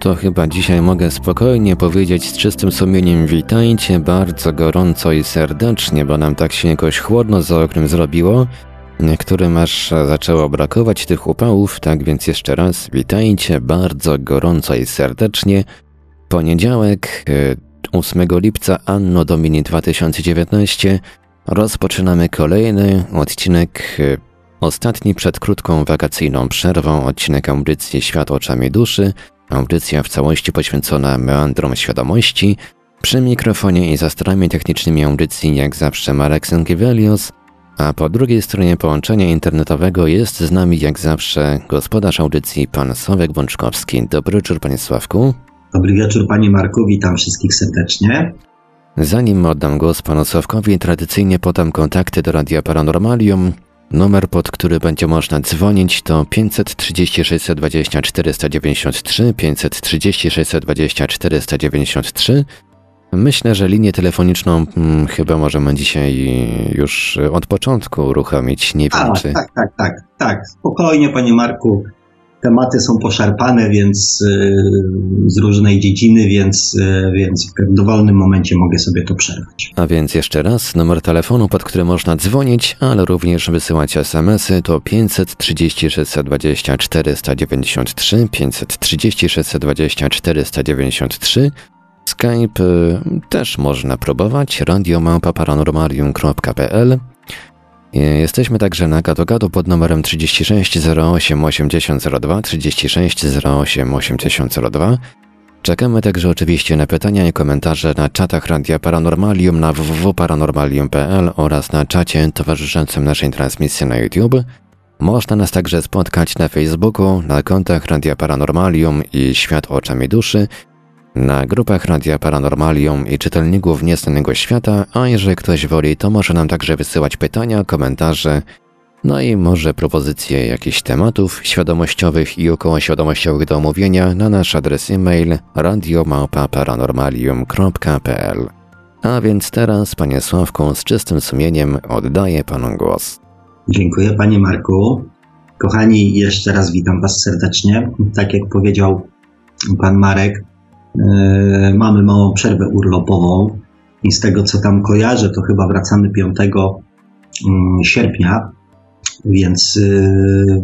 To chyba dzisiaj mogę spokojnie powiedzieć z czystym sumieniem witajcie bardzo gorąco i serdecznie, bo nam tak się jakoś chłodno za oknem zrobiło. Niektórym aż zaczęło brakować tych upałów, tak więc jeszcze raz witajcie bardzo gorąco i serdecznie. Poniedziałek, 8 e, lipca Anno Domini 2019 rozpoczynamy kolejny odcinek e, Ostatni przed krótką wakacyjną przerwą odcinek audycji Świat oczami duszy, Audycja w całości poświęcona meandrom świadomości. Przy mikrofonie i za starami technicznymi audycji jak zawsze Marek Sękiewelios, a po drugiej stronie połączenia internetowego jest z nami jak zawsze gospodarz audycji pan Sławek Bączkowski. Dobry wieczór panie Sławku. Dobry wieczór panie Marku, witam wszystkich serdecznie. Zanim oddam głos panu Sławkowi, tradycyjnie podam kontakty do Radia Paranormalium. Numer, pod który będzie można dzwonić to 530 620 493, 530 620 493. Myślę, że linię telefoniczną hmm, chyba możemy dzisiaj już od początku uruchomić. Nie wiem, A, czy... Tak, tak, tak, tak. Spokojnie, panie Marku tematy są poszarpane, więc y, z różnej dziedziny, więc, y, więc w dowolnym momencie mogę sobie to przerwać. A więc jeszcze raz, numer telefonu, pod który można dzwonić, ale również wysyłać smsy to 530 620 493, 530 620 493. Skype y, też można próbować, radiomałpa-paranormalium.pl Jesteśmy także na gadu pod numerem 36 08 8002 36 08 8002. Czekamy także oczywiście na pytania i komentarze na czatach Radia Paranormalium na www.paranormalium.pl oraz na czacie towarzyszącym naszej transmisji na YouTube. Można nas także spotkać na Facebooku, na kontach Radia Paranormalium i Świat Oczami Duszy na grupach Radia Paranormalium i czytelników Nieznanego Świata, a jeżeli ktoś woli, to może nam także wysyłać pytania, komentarze, no i może propozycje jakichś tematów świadomościowych i okołoświadomościowych do omówienia na nasz adres e-mail radiomałpa-paranormalium.pl A więc teraz, panie Sławku, z czystym sumieniem oddaję panu głos. Dziękuję panie Marku. Kochani, jeszcze raz witam was serdecznie. Tak jak powiedział pan Marek, mamy małą przerwę urlopową i z tego co tam kojarzę, to chyba wracamy 5 mm, sierpnia, więc. E,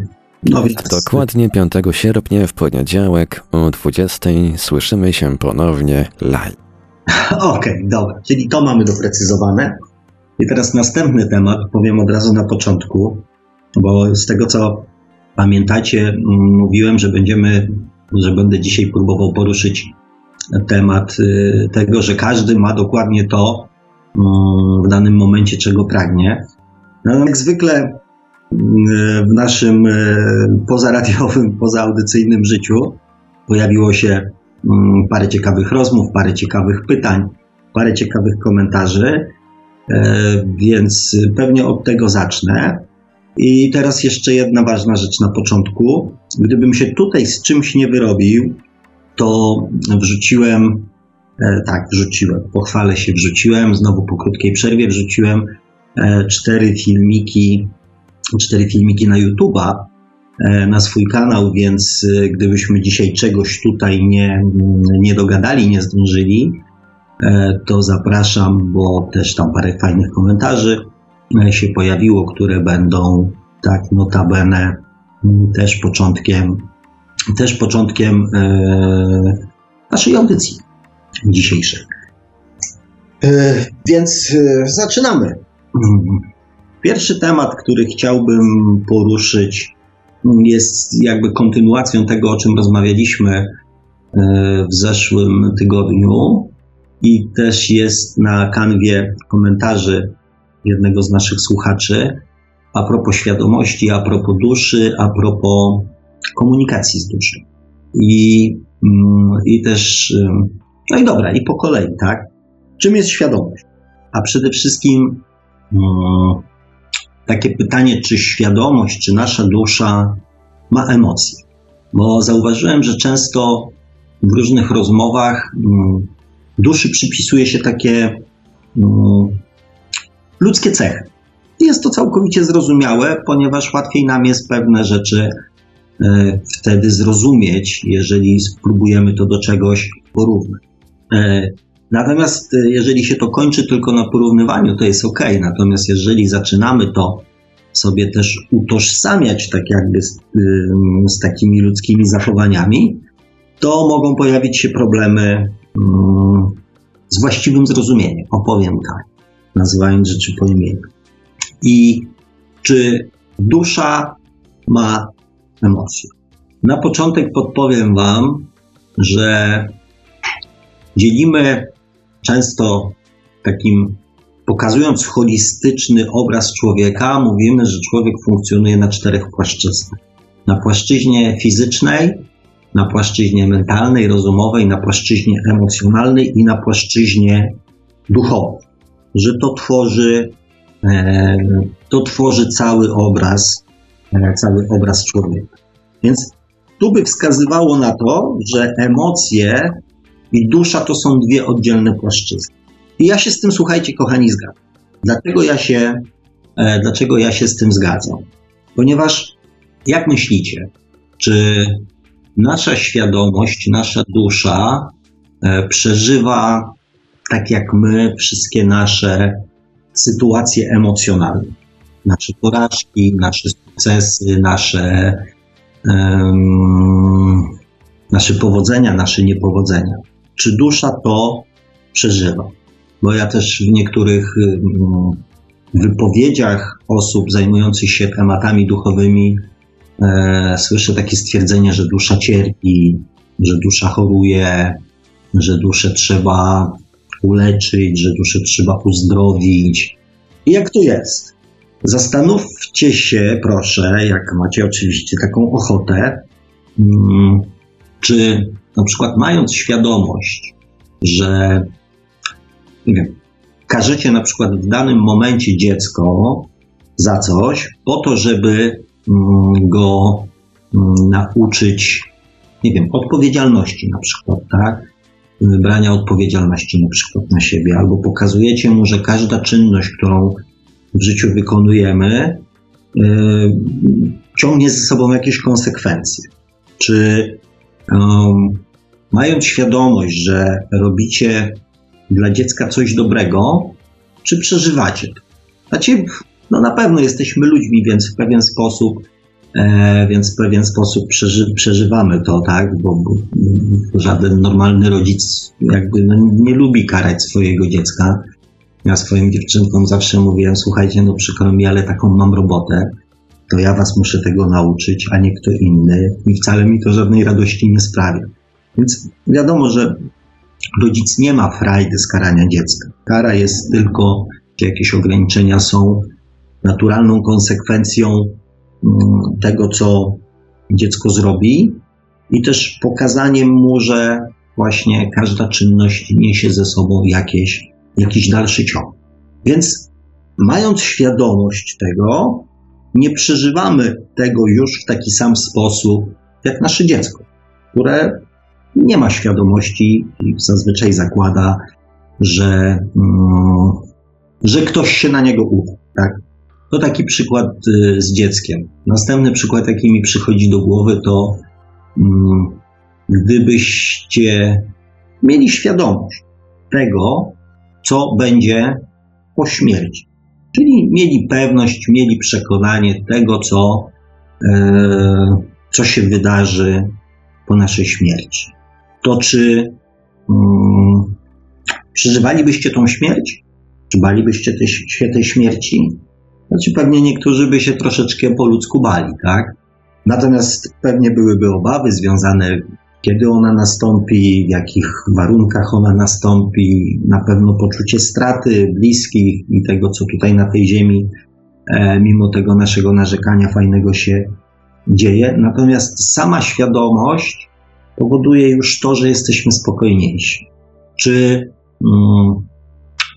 no więc... Dokładnie 5 sierpnia w poniedziałek o 20 słyszymy się ponownie live. Okej, okay, dobra, czyli to mamy doprecyzowane. I teraz następny temat, powiem od razu na początku, bo z tego co pamiętacie, mówiłem, że będziemy, że będę dzisiaj próbował poruszyć temat y, tego, że każdy ma dokładnie to mm, w danym momencie, czego pragnie. No, jak zwykle y, w naszym y, pozaradiowym, pozaaudycyjnym życiu pojawiło się mm, parę ciekawych rozmów, parę ciekawych pytań, parę ciekawych komentarzy, więc pewnie od tego zacznę. I teraz jeszcze jedna ważna rzecz na początku. Gdybym się tutaj z czymś nie wyrobił, to wrzuciłem, e, tak, wrzuciłem, pochwalę się, wrzuciłem, znowu po krótkiej przerwie wrzuciłem e, cztery filmiki, cztery filmiki na YouTube'a, e, na swój kanał, więc gdybyśmy dzisiaj czegoś tutaj nie, nie dogadali, nie zdążyli, to zapraszam, bo też tam parę fajnych komentarzy się pojawiło, które będą tak notabene też początkiem też początkiem e, naszej audycji dzisiejszej. E, więc e, zaczynamy. Pierwszy temat, który chciałbym poruszyć, jest jakby kontynuacją tego, o czym rozmawialiśmy w zeszłym tygodniu i też jest na kanwie komentarzy jednego z naszych słuchaczy a propos świadomości, a propos duszy, a propos komunikacji z duszą. I, mm, i też No i dobra, i po kolei, tak? Czym jest świadomość? A przede wszystkim um, takie pytanie, czy świadomość, czy nasza dusza ma emocje? Bo zauważyłem, że często w różnych rozmowach um, duszy przypisuje się takie ludzkie cechy. Jest to całkowicie zrozumiałe, ponieważ łatwiej nam jest pewne rzeczy wtedy zrozumieć, jeżeli spróbujemy to do czegoś porównać. E, natomiast e, jeżeli się to kończy tylko na porównywaniu, to jest ok. Natomiast jeżeli zaczynamy to sobie też utożsamiać tak jakby z, z takimi ludzkimi zachowaniami, to mogą pojawić się problemy mm, z właściwym zrozumieniem. Opowiem tak, nazywając rzeczy po imieniu. I czy dusza ma emocje? Na początek podpowiem Wam, że dzielimy często takim, pokazując holistyczny obraz człowieka, mówimy, że człowiek funkcjonuje na czterech płaszczyznach. Na płaszczyźnie fizycznej, na płaszczyźnie mentalnej, rozumowej, na płaszczyźnie emocjonalnej i na płaszczyźnie duchowej. Że to tworzy, e, to tworzy cały obraz, cały obraz człowieka. Więc tu by wskazywało na to, że emocje i dusza to są dwie oddzielne płaszczyzny. I ja się z tym, słuchajcie, kochani, zgadzam. Dlaczego ja się, e, dlaczego ja się z tym zgadzam? Ponieważ, jak myślicie, czy nasza świadomość, nasza dusza e, przeżywa, tak jak my, wszystkie nasze sytuacje emocjonalne? Nasze porażki, nasze sukcesy, nasze, um, nasze powodzenia, nasze niepowodzenia czy dusza to przeżywa. Bo ja też w niektórych mm, wypowiedziach osób zajmujących się tematami duchowymi e, słyszę takie stwierdzenie, że dusza cierpi, że dusza choruje, że duszę trzeba uleczyć, że duszę trzeba uzdrowić. I jak to jest? Zastanówcie się, proszę, jak macie oczywiście taką ochotę, mm, czy na przykład mając świadomość, że nie wiem, każecie na przykład w danym momencie dziecko za coś, po to, żeby mm, go mm, nauczyć, nie wiem, odpowiedzialności na przykład, tak? Wybrania odpowiedzialności na przykład na siebie, albo pokazujecie mu, że każda czynność, którą w życiu wykonujemy, yy, ciągnie ze sobą jakieś konsekwencje. Czy mając świadomość, że robicie dla dziecka coś dobrego, czy przeżywacie to? Znaczy, no na pewno jesteśmy ludźmi, więc w pewien sposób, e, więc w pewien sposób przeży, przeżywamy to, tak? Bo, bo, żaden normalny rodzic jakby no, nie lubi karać swojego dziecka. Ja swoim dziewczynkom zawsze mówiłem, słuchajcie, no przykro mi, ale taką mam robotę, to ja was muszę tego nauczyć, a nie kto inny i wcale mi to żadnej radości nie sprawia. Więc wiadomo, że rodzic nie ma frajdy z karania dziecka. Kara jest tylko, czy jakieś ograniczenia są naturalną konsekwencją mm, tego, co dziecko zrobi i też pokazaniem mu, że właśnie każda czynność niesie ze sobą jakieś, jakiś dalszy ciąg. Więc mając świadomość tego, nie przeżywamy tego już w taki sam sposób jak nasze dziecko, które nie ma świadomości i zazwyczaj zakłada, że, mm, że ktoś się na niego uda. Tak? To taki przykład y, z dzieckiem. Następny przykład, jaki mi przychodzi do głowy, to mm, gdybyście mieli świadomość tego, co będzie po śmierci. Czyli mieli pewność, mieli przekonanie tego, co, e, co się wydarzy po naszej śmierci to czy um, przeżywalibyście tą śmierć? Czy balibyście tej, się tej śmierci? Znaczy pewnie niektórzy by się troszeczkę po ludzku bali, tak? Natomiast pewnie byłyby obawy związane, kiedy ona nastąpi, w jakich warunkach ona nastąpi, na pewno poczucie straty bliskich i tego, co tutaj na tej ziemi, e, mimo tego naszego narzekania fajnego się dzieje. Natomiast sama świadomość powoduje już to, że jesteśmy spokojniejsi. Czy mm,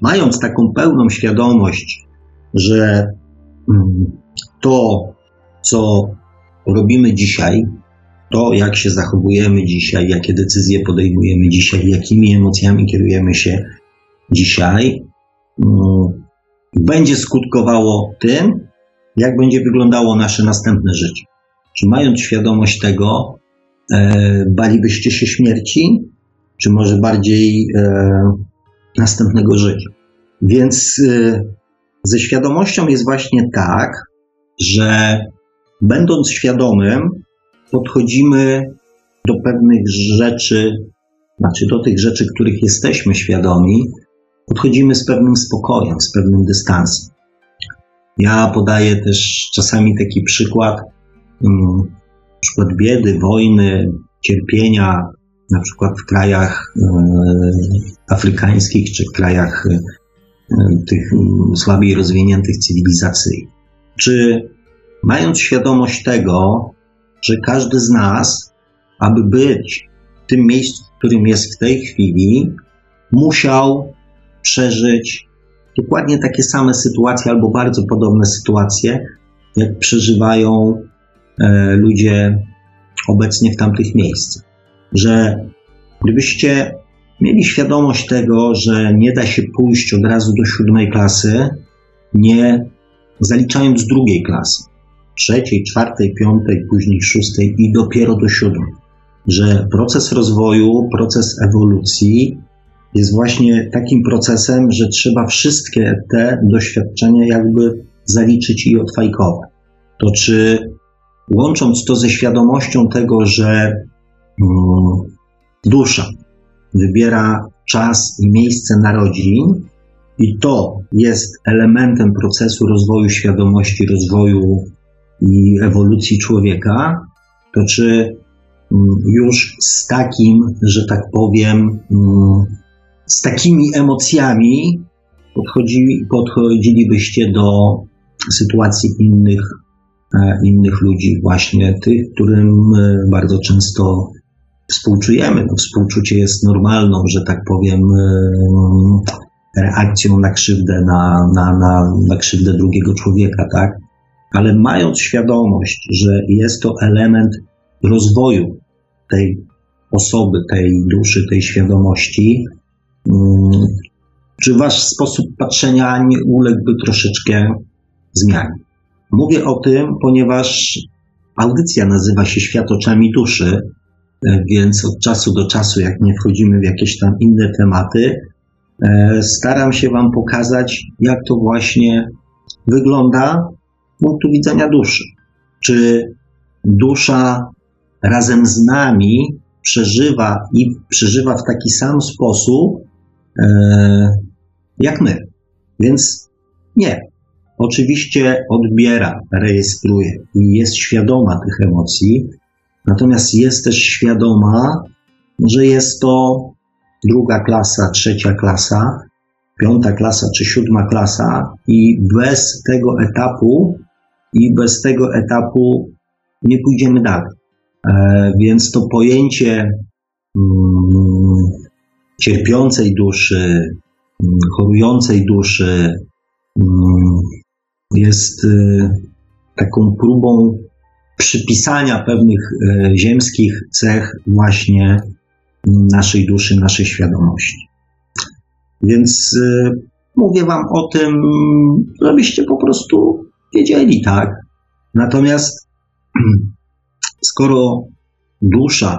mając taką pełną świadomość, że mm, to, co robimy dzisiaj, to, jak się zachowujemy dzisiaj, jakie decyzje podejmujemy dzisiaj, jakimi emocjami kierujemy się dzisiaj, mm, będzie skutkowało tym, jak będzie wyglądało nasze następne życie. Czy mając świadomość tego, e, balibyście się śmierci, czy może bardziej e, następnego życia? Więc e, ze świadomością jest właśnie tak, że będąc świadomym, podchodzimy do pewnych rzeczy, znaczy do tych rzeczy, których jesteśmy świadomi, podchodzimy z pewnym spokojem, z pewnym dystansem. Ja podaję też czasami taki przykład, um, przykład biedy, wojny, cierpienia, na przykład w krajach e, afrykańskich czy w krajach e, tych słabiej rozwiniętych cywilizacji. Czy mając świadomość tego, że każdy z nas, aby być w tym miejscu, w którym jest w tej chwili, musiał przeżyć dokładnie takie same sytuacje albo bardzo podobne sytuacje, jak przeżywają e, ludzie obecnie w tamtych miejscach. Że gdybyście mieli świadomość tego, że nie da się pójść od razu do siódmej klasy, nie zaliczając drugiej klasy, trzeciej, czwartej, piątej, później szóstej i dopiero do siódmej. Że proces rozwoju, proces ewolucji jest właśnie takim procesem, że trzeba wszystkie te doświadczenia jakby zaliczyć i odfajkować. To czy łącząc to ze świadomością tego, że um, dusza wybiera czas i miejsce narodzin, i to jest elementem procesu rozwoju świadomości, rozwoju i ewolucji człowieka, to czy mm, już z takim, że tak powiem, mm, z takimi emocjami podchodzi, podchodzilibyście do sytuacji innych, e, innych ludzi, właśnie tych, którym e, bardzo często współczujemy. No, współczucie jest normalną, że tak powiem, e, reakcją na krzywdę, na, na, na, na krzywdę drugiego człowieka, tak? Ale mając świadomość, że jest to element rozwoju tej osoby, tej duszy, tej świadomości, mm, czy wasz sposób patrzenia nie uległby troszeczkę zmianie? Mówię o tym, ponieważ audycja nazywa się Świat oczami duszy, e, więc od czasu do czasu, jak nie wchodzimy w jakieś tam inne tematy, e, staram się Wam pokazać, jak to właśnie wygląda punktu widzenia duszy. Czy dusza razem z nami przeżywa i przeżywa w taki sam sposób, e, jak my. Więc nie. Oczywiście odbiera, rejestruje i jest świadoma tych emocji, natomiast jest też świadoma, że jest to druga klasa, trzecia klasa, piąta klasa czy siódma klasa i bez tego etapu i bez tego etapu nie pójdziemy dalej. E, więc to pojęcie mm, cierpiącej duszy, mm, chorującej duszy mm, jest y, taką próbą przypisania pewnych y, ziemskich cech właśnie naszej duszy, naszej świadomości. Więc mówię Wam o tym, żebyście po prostu wiedzieli, tak? Natomiast skoro dusza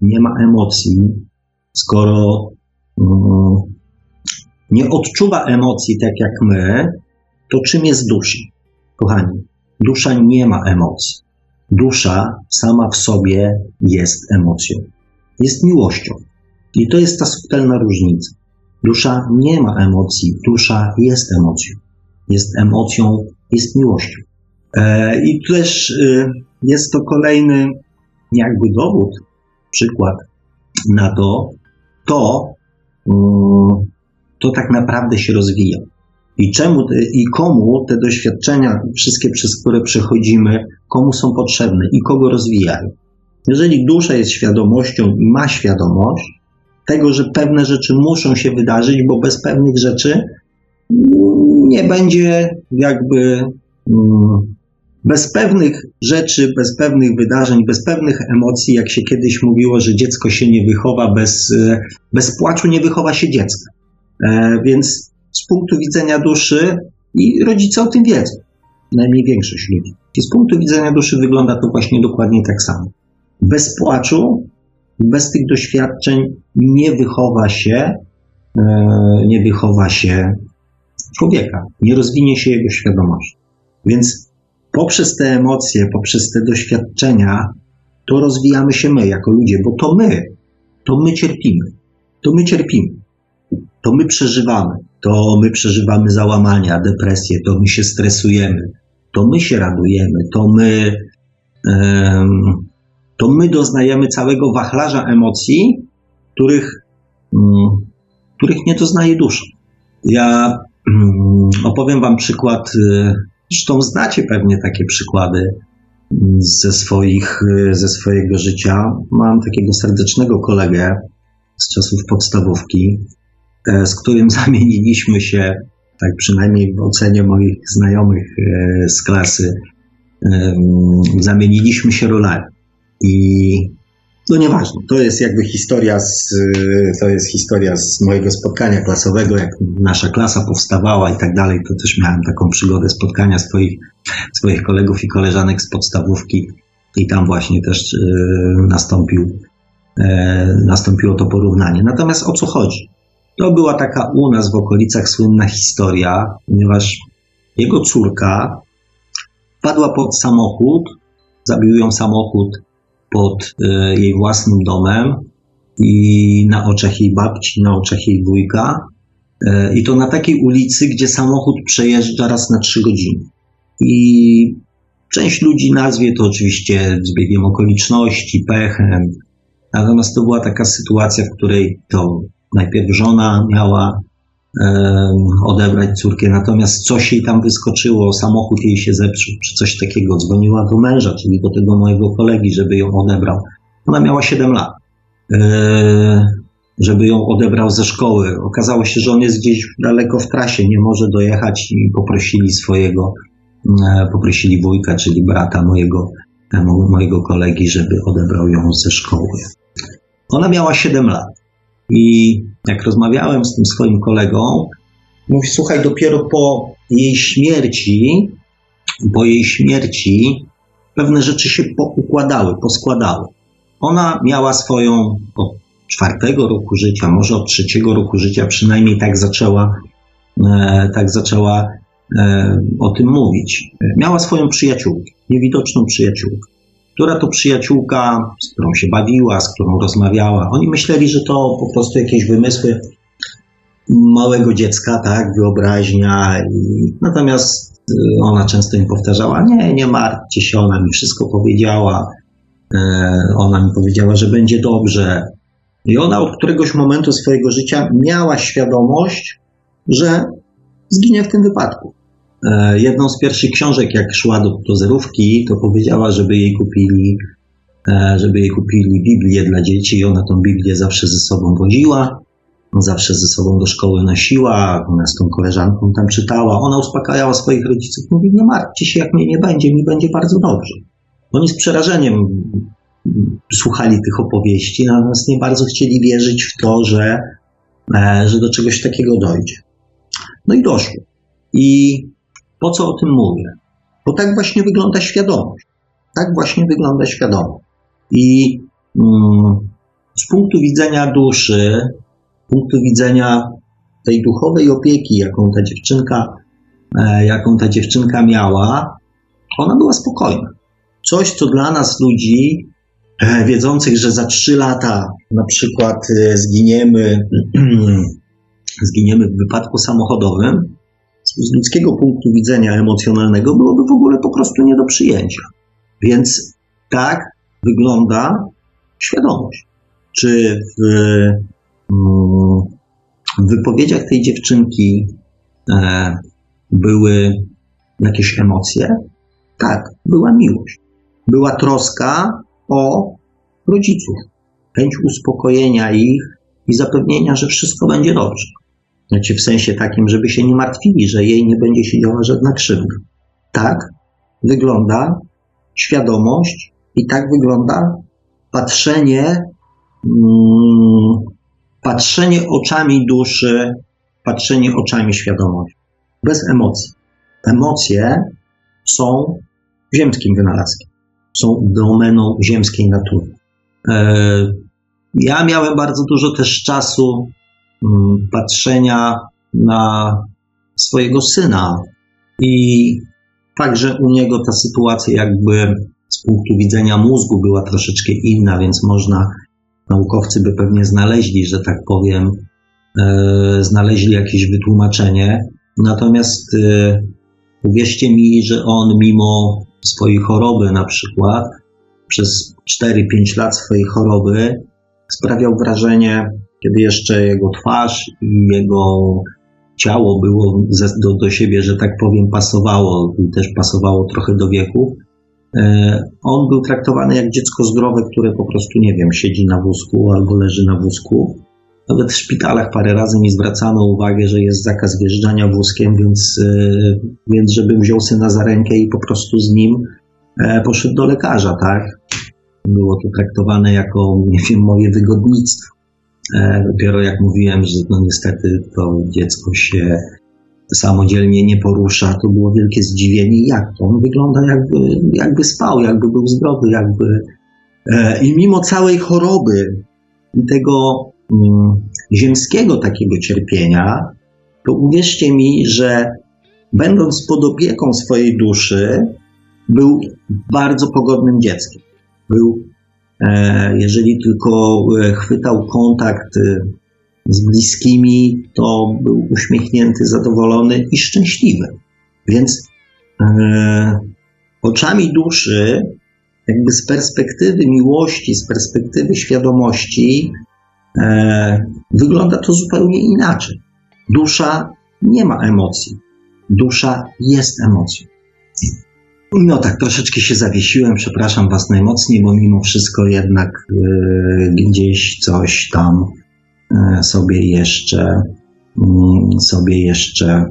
nie ma emocji, skoro um, nie odczuwa emocji tak jak my, to czym jest dusza? Kochani, dusza nie ma emocji. Dusza sama w sobie jest emocją. Jest miłością. I to jest ta subtelna różnica. Dusza nie ma emocji, dusza jest emocją. Jest emocją, jest miłością. E, I też e, jest to kolejny jakby dowód, przykład na to, to, mm, to tak naprawdę się rozwija. I czemu i komu te doświadczenia, wszystkie przez które przechodzimy, komu są potrzebne i kogo rozwijają. Jeżeli dusza jest świadomością i ma świadomość, tego, że pewne rzeczy muszą się wydarzyć, bo bez pewnych rzeczy nie będzie jakby mm, bez pewnych rzeczy, bez pewnych wydarzeń, bez pewnych emocji, jak się kiedyś mówiło, że dziecko się nie wychowa, bez, e, bez płaczu nie wychowa się dziecka. E, więc z punktu widzenia duszy, i rodzice o tym wiedzą, najmniej większość ludzi. I z punktu widzenia duszy wygląda to właśnie dokładnie tak samo. Bez płaczu, bez tych doświadczeń nie wychowa się, e, nie wychowa się człowieka, nie rozwinie się jego świadomość. Więc poprzez te emocje, poprzez te doświadczenia, to rozwijamy się my jako ludzie, bo to my, to my cierpimy. To my cierpimy. To my przeżywamy. To my przeżywamy załamania, depresję, to my się stresujemy, to my się radujemy, to my, to my doznajemy całego wachlarza emocji, których, um, których nie doznaje dusza. Ja opowiem Wam przykład y, Zresztą znacie pewnie takie przykłady ze, swoich, ze swojego życia. Mam takiego serdecznego kolegę z czasów podstawówki, e, z którym zamieniliśmy się, tak przynajmniej w ocenie moich znajomych e, z klasy, zamieniliśmy się rolami. I no nieważne, to jest jakby historia z, to jest historia z mojego spotkania klasowego, jak nasza klasa powstawała i tak dalej, to też miałem taką przygodę spotkania swoich, swoich kolegów i koleżanek z podstawówki i tam właśnie też y, nastąpił, y, nastąpiło to porównanie. Natomiast o co chodzi? To była taka u nas w okolicach słynna historia, ponieważ jego córka padła pod samochód, zabił ją samochód pod e, jej własnym domem i na oczach jej babci, na oczach jej wujka. E, I to na takiej ulicy, gdzie samochód przejeżdża raz na trzy godziny. I część ludzi nazwie to oczywiście zbiegiem okoliczności, pechem. Natomiast to była taka sytuacja, w której to najpierw żona miała odebrać córkę, natomiast coś jej tam wyskoczyło, samochód jej się zepsuł, czy coś takiego, dzwoniła do męża, czyli do tego mojego kolegi, żeby ją odebrał. Ona miała 7 lat, żeby ją odebrał ze szkoły. Okazało się, że on jest gdzieś daleko w trasie, nie może dojechać i poprosili swojego, poprosili wujka, czyli brata mojego, e, mojego kolegi, żeby odebrał ją ze szkoły. Ona miała 7 lat. I jak rozmawiałem z tym swoim kolegą, mówi, słuchaj, dopiero po jej śmierci, po jej śmierci pewne rzeczy się poukładały, poskładały. Ona miała swoją od czwartego roku życia, może od trzeciego roku życia, przynajmniej tak zaczęła, e, tak zaczęła e, o tym mówić. Miała swoją przyjaciółkę, niewidoczną przyjaciółkę która to przyjaciółka, z którą się bawiła, z którą rozmawiała. Oni myśleli, że to po prostu jakieś wymysły małego dziecka, tak, wyobraźnia. Natomiast y, ona często im powtarzała, nie, nie martwcie się, ona mi wszystko powiedziała. E, ona mi powiedziała, że będzie dobrze. I ona od któregoś momentu swojego życia miała świadomość, że zginie w tym wypadku. E, jedną z pierwszych książek, jak szła do, do zerówki, to powiedziała, żeby jej kupili, e, żeby jej kupili Biblię dla dzieci i ona tą Biblię zawsze ze sobą wodziła, zawsze ze sobą do szkoły nosiła, ona z tą koleżanką tam czytała. Ona uspokajała swoich rodziców, mówi, nie martwcie się, jak mnie nie będzie, mi będzie bardzo dobrze. Oni z przerażeniem słuchali tych opowieści, natomiast nie bardzo chcieli wierzyć w to, że, e, że do czegoś takiego dojdzie. No i doszło. I po co o tym mówię? Bo tak właśnie wygląda świadomość. Tak właśnie wygląda świadomość. I mm, z punktu widzenia duszy, z punktu widzenia tej duchowej opieki, jaką ta dziewczynka, e, jaką ta dziewczynka miała, ona była spokojna. Coś, co dla nas ludzi, e, wiedzących, że za trzy lata na przykład e, zginiemy, zginiemy w wypadku samochodowym, z ludzkiego punktu widzenia emocjonalnego byłoby w ogóle po prostu nie do przyjęcia. Więc tak wygląda świadomość. Czy w, mm, w wypowiedziach tej dziewczynki e, były jakieś emocje? Tak, była miłość. Była troska o rodziców, chęć uspokojenia ich, i zapewnienia, że wszystko będzie dobrze. Znaczy w sensie takim, żeby się nie martwili, że jej nie będzie się działa żadna krzywda. Tak wygląda świadomość i tak wygląda patrzenie, mm, patrzenie oczami duszy, patrzenie oczami świadomości. Bez emocji. Emocje są ziemskim wynalazkiem. Są domeną ziemskiej natury. E, ja miałem bardzo dużo też czasu patrzenia na swojego syna i także u niego ta sytuacja jakby z punktu widzenia mózgu była troszeczkę inna, więc można, naukowcy by pewnie znaleźli, że tak powiem, e, znaleźli jakieś wytłumaczenie. Natomiast e, uwierzcie mi, że on mimo swojej choroby na przykład, przez 4-5 lat swojej choroby, sprawiał wrażenie, kiedy jeszcze jego twarz i jego ciało było do, do siebie, że tak powiem, pasowało i też pasowało trochę do wieku. E, on był traktowany jak dziecko zdrowe, które po prostu, nie wiem, siedzi na wózku albo leży na wózku. Nawet w szpitalach parę razy mi zwracano uwagę, że jest zakaz wjeżdżania wózkiem, więc, e, więc żebym wziął syna za rękę i po prostu z nim e, poszedł do lekarza, tak? Było to traktowane jako, nie wiem, moje wygodnictwo. Dopiero jak mówiłem, że no niestety to dziecko się samodzielnie nie porusza, to było wielkie zdziwienie, jak to? On wygląda jakby, jakby spał, jakby był zdrowy, jakby. I mimo całej choroby i tego Mm, ziemskiego takiego cierpienia, to uwierzcie mi, że będąc pod opieką swojej duszy, był bardzo pogodnym dzieckiem. Był, e, jeżeli tylko e, chwytał kontakt e, z bliskimi, to był uśmiechnięty, zadowolony i szczęśliwy. Więc oczami duszy, jakby z perspektywy miłości, z perspektywy świadomości, e, wygląda to zupełnie inaczej. Dusza nie ma emocji. Dusza jest emocją. No tak, troszeczkę się zawiesiłem, przepraszam Was najmocniej, bo mimo wszystko jednak e, gdzieś coś tam e, sobie jeszcze mm, sobie jeszcze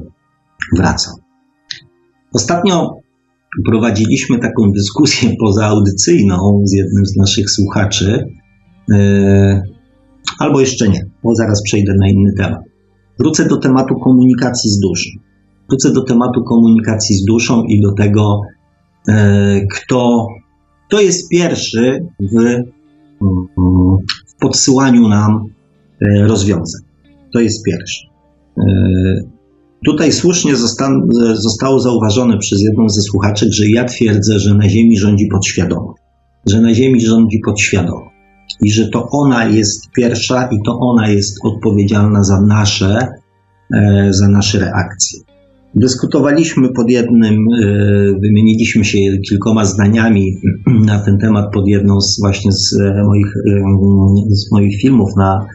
wracam. Ostatnio prowadziliśmy taką dyskusję pozaaudycyjną z jednym z naszych słuchaczy, e, albo jeszcze nie, bo zaraz przejdę na inny temat. Wrócę do tematu komunikacji z duszą. Wrócę do tematu komunikacji z duszą i do tego, kto, kto jest pierwszy w, w podsyłaniu nam e, rozwiązań. To jest pierwszy. E, tutaj słusznie zosta zostało zauważone przez jedną ze słuchaczy, że ja twierdzę, że na Ziemi rządzi podświadomość. Że na Ziemi rządzi podświadomość i że to ona jest pierwsza i to ona jest odpowiedzialna za nasze, e, za nasze reakcje. Dyskutowaliśmy pod jednym, e, wymieniliśmy się kilkoma zdaniami na ten temat pod jedną z właśnie z moich, e, z moich filmów na,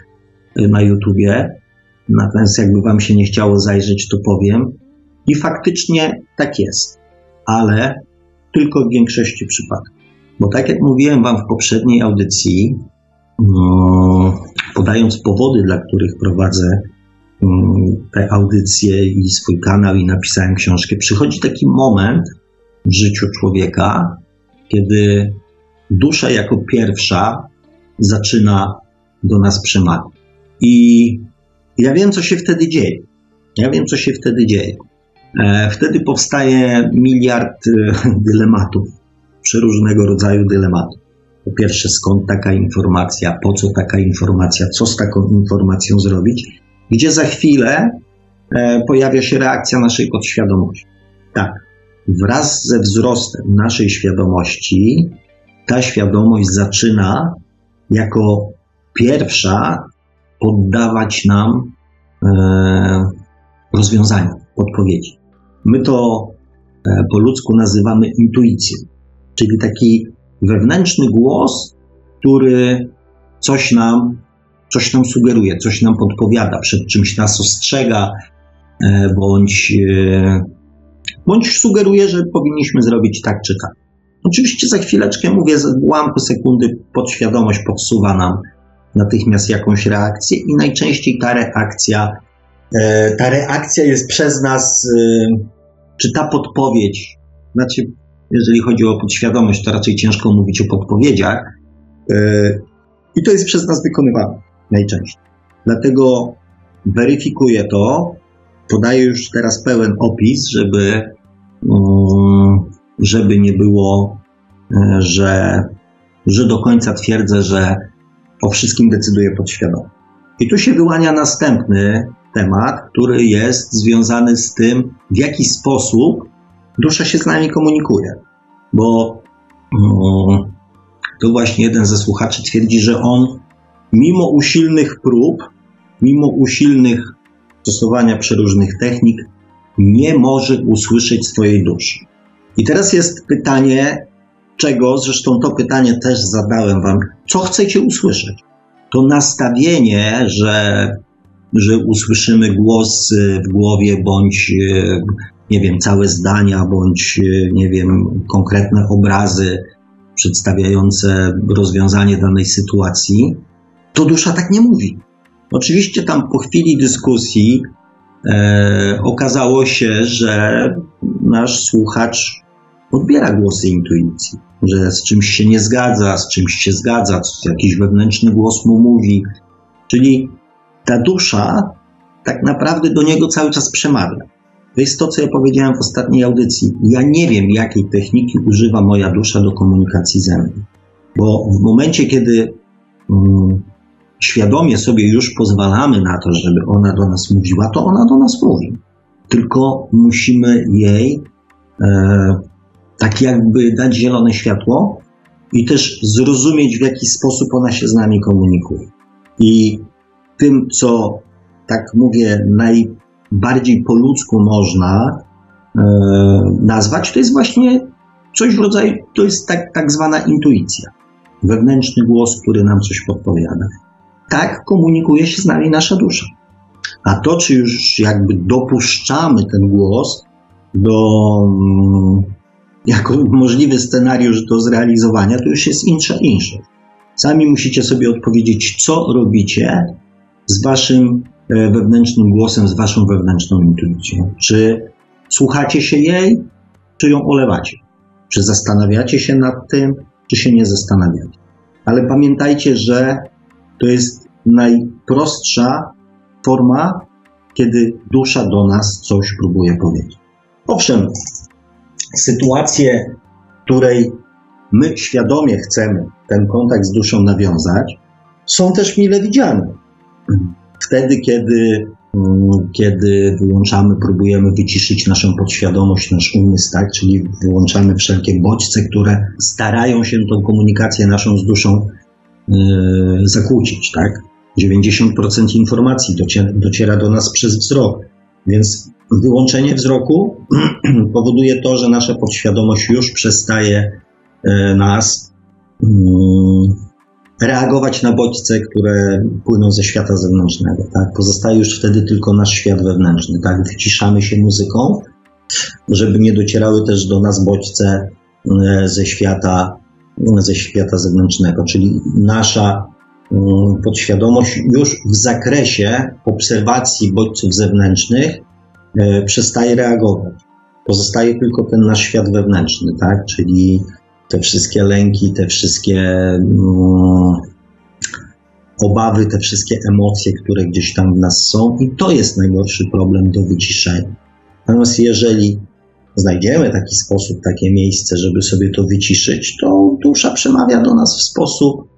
na YouTubie. Natomiast jakby wam się nie chciało zajrzeć, to powiem. I faktycznie tak jest, ale tylko w większości przypadków. Bo tak jak mówiłem Wam w poprzedniej audycji, no, podając powody, dla których prowadzę te audycje i swój kanał i napisałem książkę, przychodzi taki moment w życiu człowieka, kiedy dusza jako pierwsza zaczyna do nas przemawiać. I ja wiem, co się wtedy dzieje. Ja wiem, co się wtedy dzieje. E, wtedy powstaje miliard e, dylematów przeróżnego rodzaju dylematów. Po pierwsze, skąd taka informacja, po co taka informacja, co z taką informacją zrobić, gdzie za chwilę e, pojawia się reakcja naszej podświadomości. Tak, wraz ze wzrostem naszej świadomości, ta świadomość zaczyna jako pierwsza poddawać nam e, rozwiązania, odpowiedzi. My to e, po ludzku nazywamy intuicją czyli taki wewnętrzny głos, który coś nam, coś nam sugeruje, coś nam podpowiada, przed czymś nas ostrzega, e, bądź, e, bądź sugeruje, że powinniśmy zrobić tak czy tak. Oczywiście za chwileczkę, mówię, z ułamku sekundy podświadomość podsuwa nam natychmiast jakąś reakcję i najczęściej ta reakcja, e, ta reakcja jest przez nas, czy ta podpowiedź, znaczy, jeżeli chodzi o podświadomość, to raczej ciężko mówić o podpowiedziach, i to jest przez nas wykonywane najczęściej. Dlatego weryfikuję to, podaję już teraz pełen opis, żeby, mm, żeby nie było, że, że do końca twierdzę, że o wszystkim decyduje podświadomie. I tu się wyłania następny temat, który jest związany z tym, w jaki sposób dusza się z nami komunikuje. Bo um, to właśnie jeden ze słuchaczy twierdzi, że on mimo usilnych prób, mimo usilnych stosowania przeróżnych technik, nie może usłyszeć swojej duszy. I teraz jest pytanie, czego, zresztą to pytanie też zadałem Wam, co chcecie usłyszeć? To nastawienie, że, że usłyszymy głos w głowie, bądź nie wiem, całe zdania, bądź nie wiem, konkretne obrazy przedstawiające rozwiązanie danej sytuacji, to dusza tak nie mówi. Oczywiście tam po chwili dyskusji e, okazało się, że nasz słuchacz odbiera głosy intuicji że z czymś się nie zgadza, z czymś się zgadza, jakiś wewnętrzny głos mu mówi. Czyli ta dusza tak naprawdę do niego cały czas przemawia. To jest to, co ja powiedziałem w ostatniej audycji. Ja nie wiem, jakiej techniki używa moja dusza do komunikacji ze mną. Bo w momencie, kiedy um, świadomie sobie już pozwalamy na to, żeby ona do nas mówiła, to ona do nas mówi. Tylko musimy jej e, tak jakby dać zielone światło i też zrozumieć, w jaki sposób ona się z nami komunikuje. I tym, co tak mówię, najbardziej po ludzku można e, nazwać, to jest właśnie coś w rodzaju, to jest tak, tak zwana intuicja. Wewnętrzny głos, który nam coś podpowiada. Tak komunikuje się z nami nasza dusza. A to, czy już jakby dopuszczamy ten głos do, mm, jako możliwy scenariusz do zrealizowania, to już jest insza insza. Sami musicie sobie odpowiedzieć, co robicie z waszym e, wewnętrznym głosem, z waszą wewnętrzną intuicją. Czy słuchacie się jej, czy ją olewacie? Czy zastanawiacie się nad tym, czy się nie zastanawiacie? Ale pamiętajcie, że to jest najprostsza forma, kiedy dusza do nas coś próbuje powiedzieć. Owszem, sytuację, w której my świadomie chcemy ten kontakt z duszą nawiązać, są też mile widziane. Wtedy, kiedy, mm, kiedy wyłączamy, próbujemy wyciszyć naszą podświadomość, nasz umysł, tak? czyli wyłączamy wszelkie bodźce, które starają się tą komunikację naszą z duszą yy, zakłócić. Tak? 90% informacji dociera, dociera do nas przez wzrok, więc wyłączenie wzroku powoduje to, że nasza podświadomość już przestaje e, nas mm, reagować na bodźce, które płyną ze świata zewnętrznego. Tak? Pozostaje już wtedy tylko nasz świat wewnętrzny. Tak? Wyciszamy się muzyką, żeby nie docierały też do nas bodźce e, ze świata, ze świata zewnętrznego, czyli nasza podświadomość już w zakresie obserwacji bodźców zewnętrznych E, przestaje reagować. Pozostaje tylko ten nasz świat wewnętrzny, tak? Czyli te wszystkie lęki, te wszystkie mm, obawy, te wszystkie emocje, które gdzieś tam w nas są, i to jest najgorszy problem do wyciszenia. Natomiast jeżeli znajdziemy taki sposób, takie miejsce, żeby sobie to wyciszyć, to dusza przemawia do nas w sposób.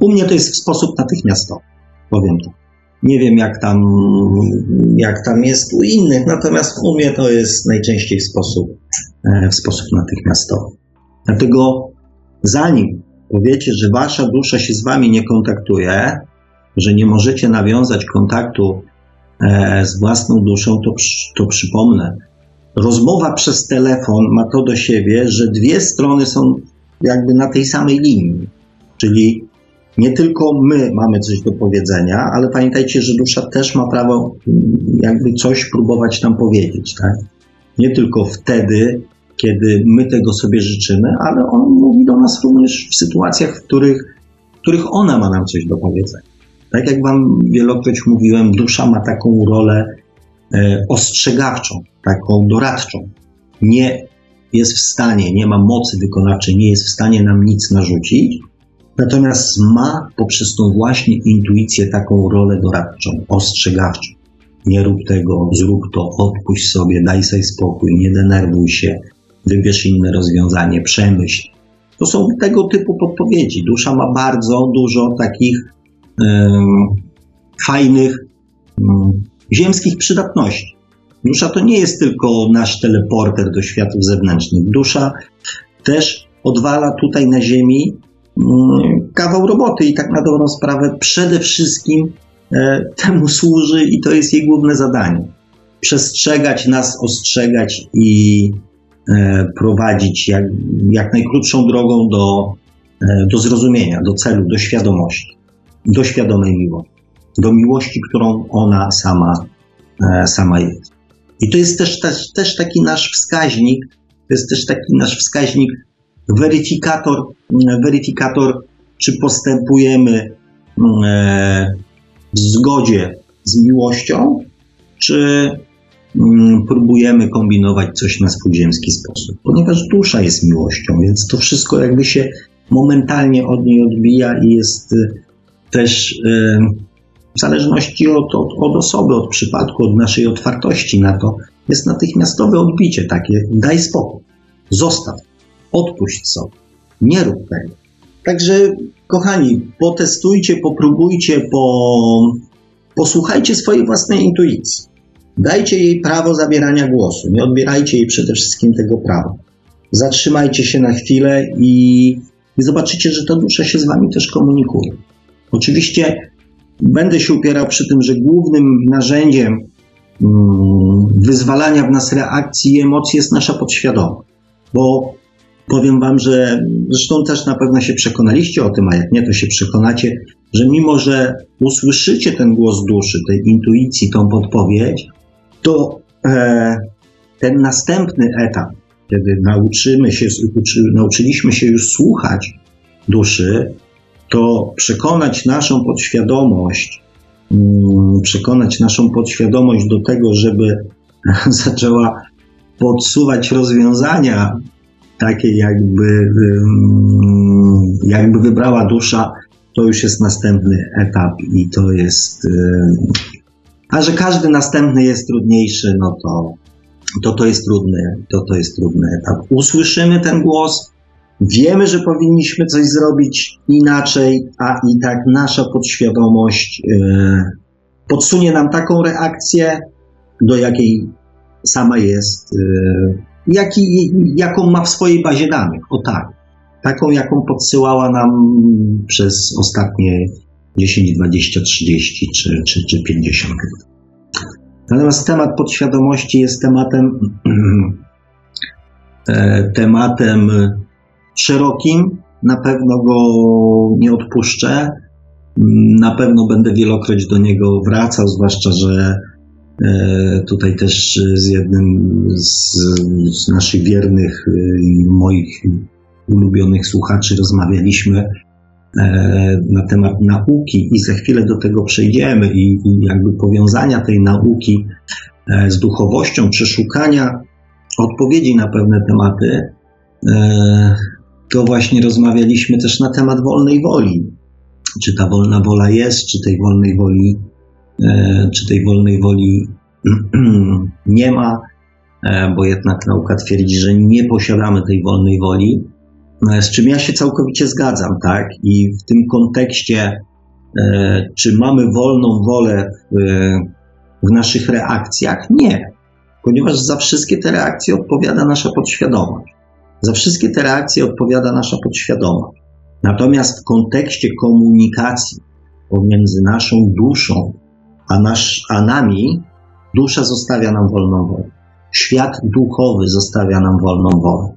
U mnie to jest w sposób natychmiastowy, powiem to. Nie wiem, jak tam, jak tam jest u innych, natomiast u mnie to jest najczęściej w sposób, e, w sposób natychmiastowy. Dlatego zanim powiecie, że wasza dusza się z wami nie kontaktuje, że nie możecie nawiązać kontaktu e, z własną duszą, to, to przypomnę. Rozmowa przez telefon ma to do siebie, że dwie strony są jakby na tej samej linii. Czyli nie tylko my mamy coś do powiedzenia, ale pamiętajcie, że dusza też ma prawo mm, jakby coś próbować nam powiedzieć, tak? Nie tylko wtedy, kiedy my tego sobie życzymy, ale on mówi do nas również w sytuacjach, w których których ona ma nam coś do powiedzenia. Tak jak Wam wielokroć mówiłem, dusza ma taką rolę e, ostrzegawczą, taką doradczą. Nie jest w stanie, nie ma mocy wykonawczej, nie jest w stanie nam nic narzucić, natomiast ma poprzez tą właśnie intuicję taką rolę doradczą, ostrzegawczą. Nie rób tego, zrób to, odpuść sobie, daj sobie spokój, nie denerwuj się, wybierz inne rozwiązanie, przemyśl. To są tego typu podpowiedzi. Dusza ma bardzo dużo takich fajnych ziemskich przydatności. Dusza to nie jest tylko nasz teleporter do światów zewnętrznych. Dusza też odwala tutaj na Ziemi kawał roboty i tak na dobrą sprawę przede wszystkim e, temu służy i to jest jej główne zadanie. Przestrzegać nas, ostrzegać i e, prowadzić jak, jak najkrótszą drogą do, e, do zrozumienia, do celu, do świadomości do świadomej miłości, do miłości, którą ona sama, sama jest. I to jest też, też, też taki nasz wskaźnik, to jest też taki nasz wskaźnik, weryfikator, weryfikator czy postępujemy e, w zgodzie z miłością, czy mm, próbujemy kombinować coś na swój ziemski sposób. Ponieważ dusza jest miłością, więc to wszystko jakby się momentalnie od niej odbija i jest też y, w zależności od, od, od osoby, od przypadku, od naszej otwartości na to, jest natychmiastowe odbicie takie: daj spokój, zostaw, odpuść sobie, nie rób tego. Także, kochani, potestujcie, popróbujcie, po, posłuchajcie swojej własnej intuicji. Dajcie jej prawo zabierania głosu, nie odbierajcie jej przede wszystkim tego prawa. Zatrzymajcie się na chwilę i, i zobaczycie, że ta dusza się z wami też komunikuje. Oczywiście będę się upierał przy tym, że głównym narzędziem mm, wyzwalania w nas reakcji i emocji jest nasza podświadomość. Bo powiem Wam, że zresztą też na pewno się przekonaliście o tym, a jak nie, to się przekonacie, że mimo, że usłyszycie ten głos duszy, tej intuicji, tą podpowiedź, to e, ten następny etap, kiedy nauczymy się, uczy, nauczyliśmy się już słuchać duszy, to przekonać naszą podświadomość, mm, przekonać naszą podświadomość do tego, żeby zaczęła podsuwać rozwiązania takie, jakby, jakby wybrała dusza, to już jest następny etap i to jest. A że każdy następny jest trudniejszy, no to to, to jest trudny, to, to jest trudny etap. Usłyszymy ten głos, Wiemy, że powinniśmy coś zrobić inaczej, a i tak nasza podświadomość yy, podsunie nam taką reakcję, do jakiej sama jest, yy, jaki, jaką ma w swojej bazie danych. O tak. Taką, jaką podsyłała nam przez ostatnie 10, 20, 30 czy, czy, czy 50 lat. Natomiast temat podświadomości jest tematem, e, tematem szerokim, na pewno go nie odpuszczę. Na pewno będę wielokroć do niego wracał, zwłaszcza, że e, tutaj też z jednym z, z naszych wiernych i moich ulubionych słuchaczy rozmawialiśmy e, na temat nauki i za chwilę do tego przejdziemy i, i jakby powiązania tej nauki e, z duchowością, przeszukania odpowiedzi na pewne tematy to właśnie rozmawialiśmy też na temat wolnej woli. Czy ta wolna wola jest, czy tej wolnej woli, e, czy tej wolnej woli nie ma, e, bo jednak nauka twierdzi, że nie posiadamy tej wolnej woli, e, z czym ja się całkowicie zgadzam, tak? I w tym kontekście, czy mamy wolną wolę w, w naszych reakcjach? Nie, ponieważ za wszystkie te reakcje odpowiada nasza podświadomość. Za wszystkie te reakcje odpowiada nasza podświadomość. Natomiast w kontekście komunikacji pomiędzy naszą duszą a, nasz, a nami, dusza zostawia nam wolną wolę. Świat duchowy zostawia nam wolną wolę.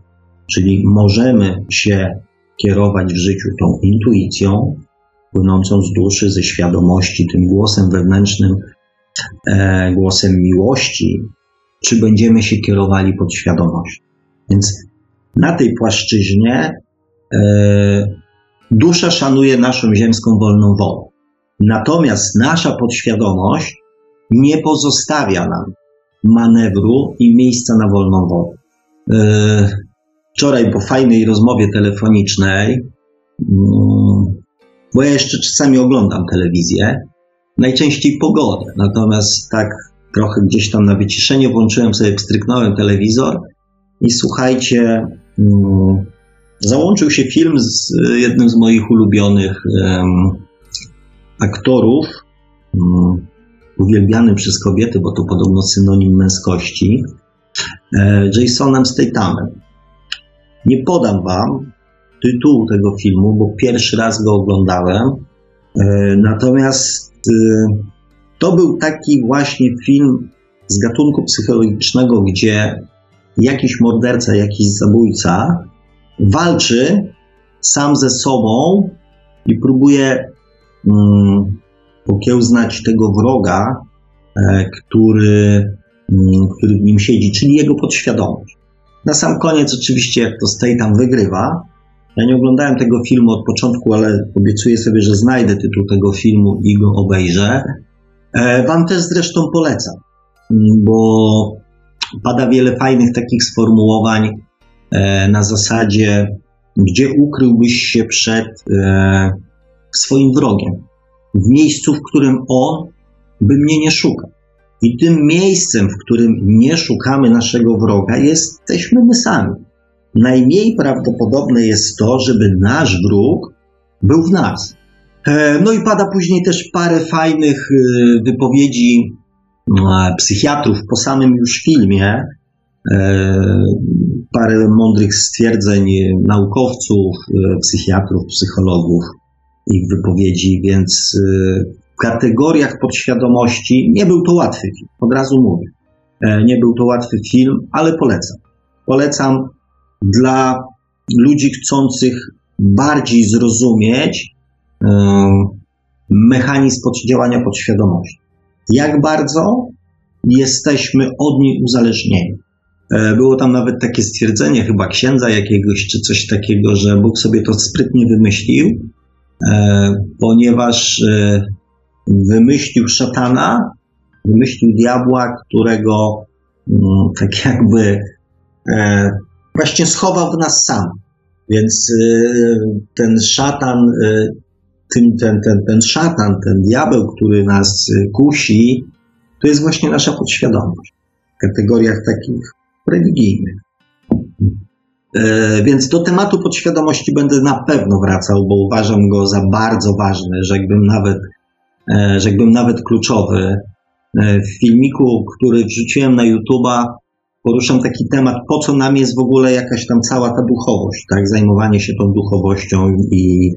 Czyli możemy się kierować w życiu tą intuicją płynącą z duszy, ze świadomości, tym głosem wewnętrznym, e, głosem miłości, czy będziemy się kierowali pod świadomość. Więc na tej płaszczyźnie e, Dusza szanuje naszą ziemską wolną wolę. Natomiast nasza podświadomość nie pozostawia nam manewru i miejsca na wolną wolę. E, wczoraj po fajnej rozmowie telefonicznej, mm, bo ja jeszcze czasami oglądam telewizję, najczęściej pogodę, natomiast tak trochę gdzieś tam na wyciszenie włączyłem sobie, wstryknąłem telewizor i słuchajcie, mm, załączył się film z jednym z moich ulubionych aktorów, um, uwielbianym przez kobiety, bo to podobno synonim męskości, e, Jasonem Stathamem. Nie podam wam tytułu tego filmu, bo pierwszy raz go oglądałem. E, natomiast e, to był taki właśnie film z gatunku psychologicznego, gdzie jakiś morderca, jakiś zabójca walczy sam ze sobą i próbuje mm, pokiełznać tego wroga, e, który, mm, który w nim siedzi, czyli jego podświadomość. Na sam koniec, oczywiście, jak to Stay tam wygrywa. Ja nie oglądałem tego filmu od początku, ale obiecuję sobie, że znajdę tytuł tego filmu i go obejrzę. E, wam też zresztą polecam, mm, bo pada wiele fajnych takich sformułowań e, na zasadzie, gdzie ukryłbyś się przed swoim wrogiem w miejscu, w którym On by mnie nie szukał. I tym miejscem, w którym nie szukamy naszego wroga, jesteśmy my sami. Najmniej prawdopodobne jest to, żeby nasz wróg był w nas. E, no i pada później też parę fajnych e, wypowiedzi e, psychiatrów po samym już filmie, parę mądrych stwierdzeń naukowców, psychiatrów, psychologów ich wypowiedzi, więc y, w kategoriach podświadomości nie był to łatwy film, od razu mówię. E, nie był to łatwy film, ale polecam. Polecam dla ludzi chcących bardziej zrozumieć mechanizm działania podświadomości. Jak bardzo jesteśmy od niej uzależnieni. E, było tam nawet takie stwierdzenie, chyba księdza jakiegoś, czy coś takiego, że Bóg sobie to sprytnie wymyślił, E, ponieważ e, wymyślił szatana, wymyślił diabła, którego mm, tak jakby właśnie schował w nas sam. Więc ten szatan, ten, ten, ten, ten szatan, ten diabeł, który nas kusi, to jest właśnie nasza podświadomość w kategoriach takich religijnych. E, więc do tematu podświadomości będę na pewno wracał, bo uważam go za bardzo ważny, rzekłbym nawet, e, rzekłbym nawet kluczowy. E, w filmiku, który wrzuciłem na YouTube'a, poruszam taki temat, po co nam jest w ogóle jakaś tam cała ta duchowość, tak? Zajmowanie się tą duchowością i,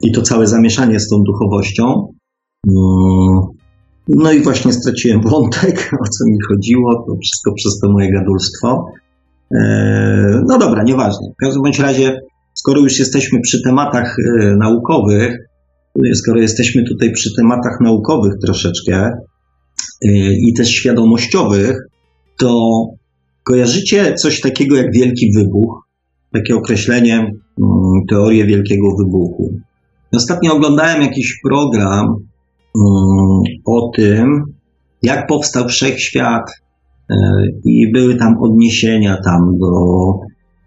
i to całe zamieszanie z tą duchowością. Mm. No i właśnie straciłem wątek, o co mi chodziło, to wszystko przez to moje gadulstwo. E, no dobra, nieważne. W każdym bądź razie, skoro już jesteśmy przy tematach e, naukowych, skoro jesteśmy tutaj przy tematach naukowych troszeczkę e, i też świadomościowych, to kojarzycie coś takiego jak wielki wybuch? Takie określenie, mm, teorię wielkiego wybuchu. Ostatnio oglądałem jakiś program mm, o tym, jak powstał wszechświat, E, I były tam odniesienia tam do,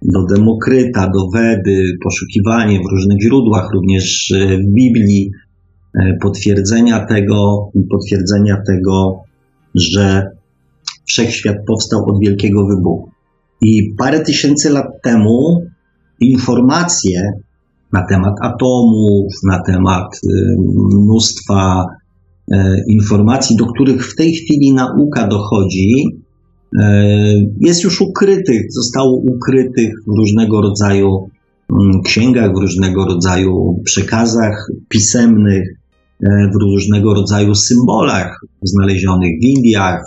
do Demokryta, do Wedy, poszukiwanie w różnych źródłach, również e, w Biblii, e, potwierdzenia tego, potwierdzenia tego, że wszechświat powstał od wielkiego wybuchu. I parę tysięcy lat temu informacje na temat atomów, na temat mnóstwa informacji, do których w tej chwili nauka dochodzi, E, jest już ukrytych, zostało ukrytych w różnego rodzaju mm, księgach, w różnego rodzaju przekazach pisemnych, w różnego rodzaju symbolach znalezionych w Indiach,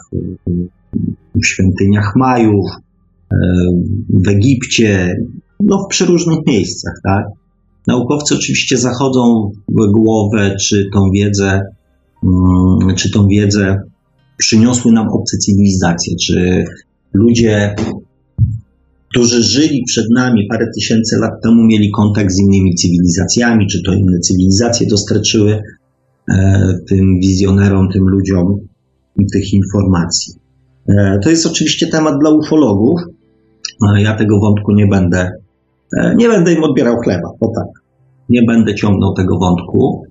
w świątyniach Majów, w Egipcie, no w przeróżnych miejscach, tak? Naukowcy oczywiście zachodzą w głowę, czy tą wiedzę, mm, czy tą wiedzę przyniosły nam obce cywilizacje, czy ludzie którzy żyli przed nami parę tysięcy lat temu, mieli kontakt z innymi cywilizacjami, czy to inne cywilizacje dostarczyły e, tym wizjonerom, tym ludziom tych informacji. E, to jest oczywiście temat dla ufologów. Ja tego wątku nie będę, nie będę im odbierał chleba, bo tak. Nie będę ciągnął tego wątku.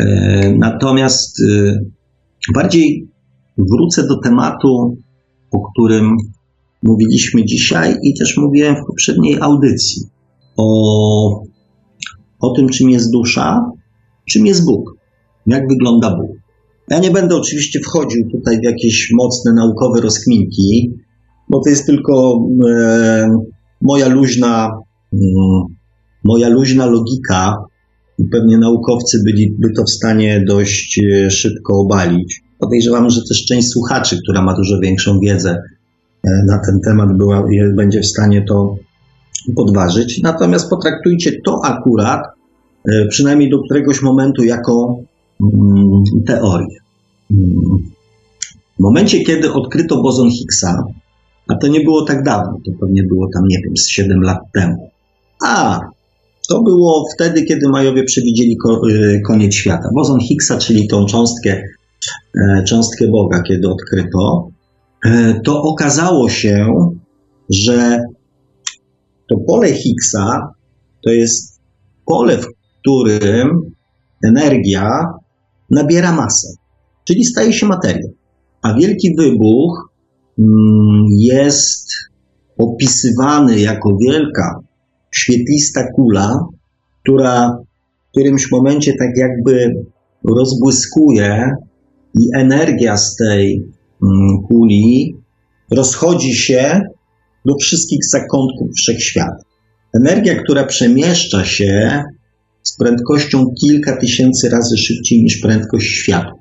E, natomiast bardziej wrócę do tematu, o którym mówiliśmy dzisiaj i też mówiłem w poprzedniej audycji. O, o tym, czym jest dusza, czym jest Bóg, jak wygląda Bóg. Ja nie będę oczywiście wchodził tutaj w jakieś mocne naukowe rozkminki, bo to jest tylko e, moja luźna, moja luźna logika i pewnie naukowcy byliby to w stanie dość e, szybko obalić. Podejrzewam, że też część słuchaczy, która ma dużo większą wiedzę e, na ten temat, była, będzie w stanie to podważyć. Natomiast potraktujcie to akurat, e, przynajmniej do któregoś momentu, jako mm, teorię. W momencie, kiedy odkryto bozon Higgsa, a to nie było tak dawno, to pewnie było tam, nie wiem, z 7 lat temu. A, to było wtedy, kiedy Majowie przewidzieli y, koniec świata. Bozon Higgsa, czyli tą cząstkę, e, cząstkę Boga, kiedy odkryto, e, to okazało się, że to pole Higgsa to jest pole, w którym energia nabiera masę czyli staje się materią. A wielki wybuch mm, jest opisywany jako wielka, świetlista kula, która w którymś momencie tak jakby rozbłyskuje i energia z tej mm, kuli rozchodzi się do wszystkich zakątków wszechświata. Energia, która przemieszcza się z prędkością kilka tysięcy razy szybciej niż prędkość światła.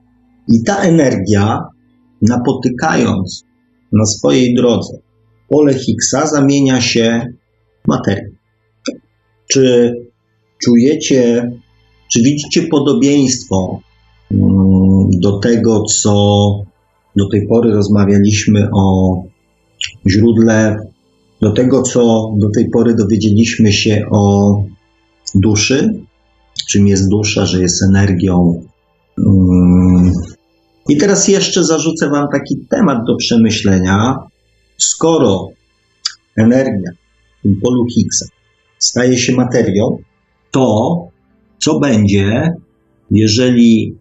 I ta energia, napotykając na swojej drodze pole Higgsa, zamienia się w materię. Czy czujecie, czy widzicie podobieństwo mm, do tego, co do tej pory rozmawialiśmy o źródle, do tego, co do tej pory dowiedzieliśmy się o duszy, czym jest dusza, że jest energią, mm, i teraz jeszcze zarzucę Wam taki temat do przemyślenia. Skoro energia w polu Higgsa staje się materią, to co będzie, jeżeli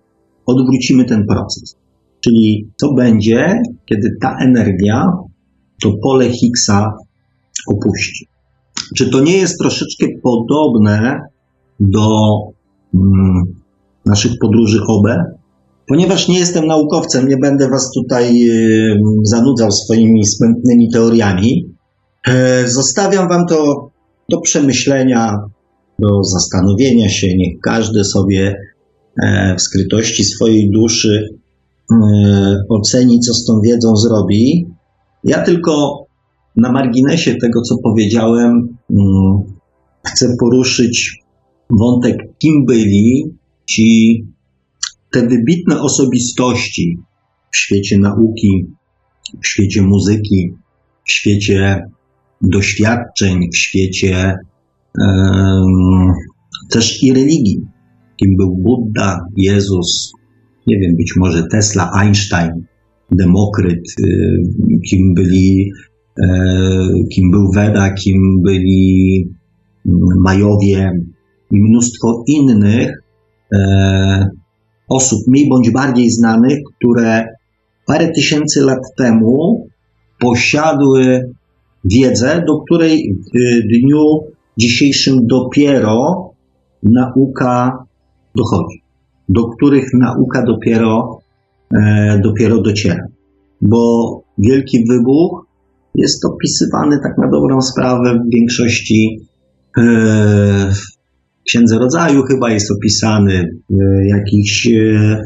odwrócimy ten proces? Czyli co będzie, kiedy ta energia to pole Higgsa opuści? Czy to nie jest troszeczkę podobne do mm, naszych podróży OB? Ponieważ nie jestem naukowcem, nie będę Was tutaj zanudzał swoimi smętnymi teoriami. E, zostawiam Wam to do przemyślenia, do zastanowienia się. Niech każdy sobie e, w skrytości swojej duszy e, oceni, co z tą wiedzą zrobi. Ja tylko na marginesie tego, co powiedziałem, mm, chcę poruszyć wątek, kim byli ci te wybitne osobistości w świecie nauki, w świecie muzyki, w świecie doświadczeń, w świecie też i religii, kim był Buddha, Jezus, nie wiem, być może Tesla, Einstein, Demokryt, y, kim byli, e, kim był Weda, kim byli mm, Majowie i mnóstwo innych, e, osób mniej bądź bardziej znanych, które parę tysięcy lat temu posiadły wiedzę, do której w dniu dzisiejszym dopiero nauka dochodzi, do których nauka dopiero, e, dopiero dociera. Bo wielki wybuch jest opisywany tak na dobrą sprawę w większości e, Księdze Rodzaju chyba jest opisany, w jakichś e,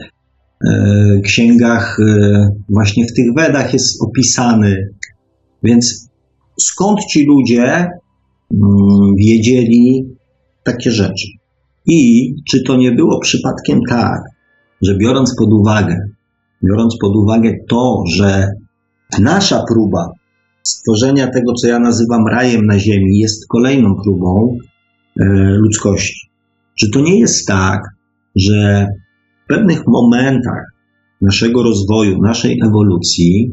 e, księgach, e, właśnie w tych Wedach jest opisany. Więc skąd ci ludzie mm, wiedzieli takie rzeczy? I czy to nie było przypadkiem tak, że biorąc pod uwagę, biorąc pod uwagę to, że nasza próba stworzenia tego, co ja nazywam rajem na Ziemi, jest kolejną próbą e, ludzkości. Że to nie jest tak, że w pewnych momentach naszego rozwoju, naszej ewolucji,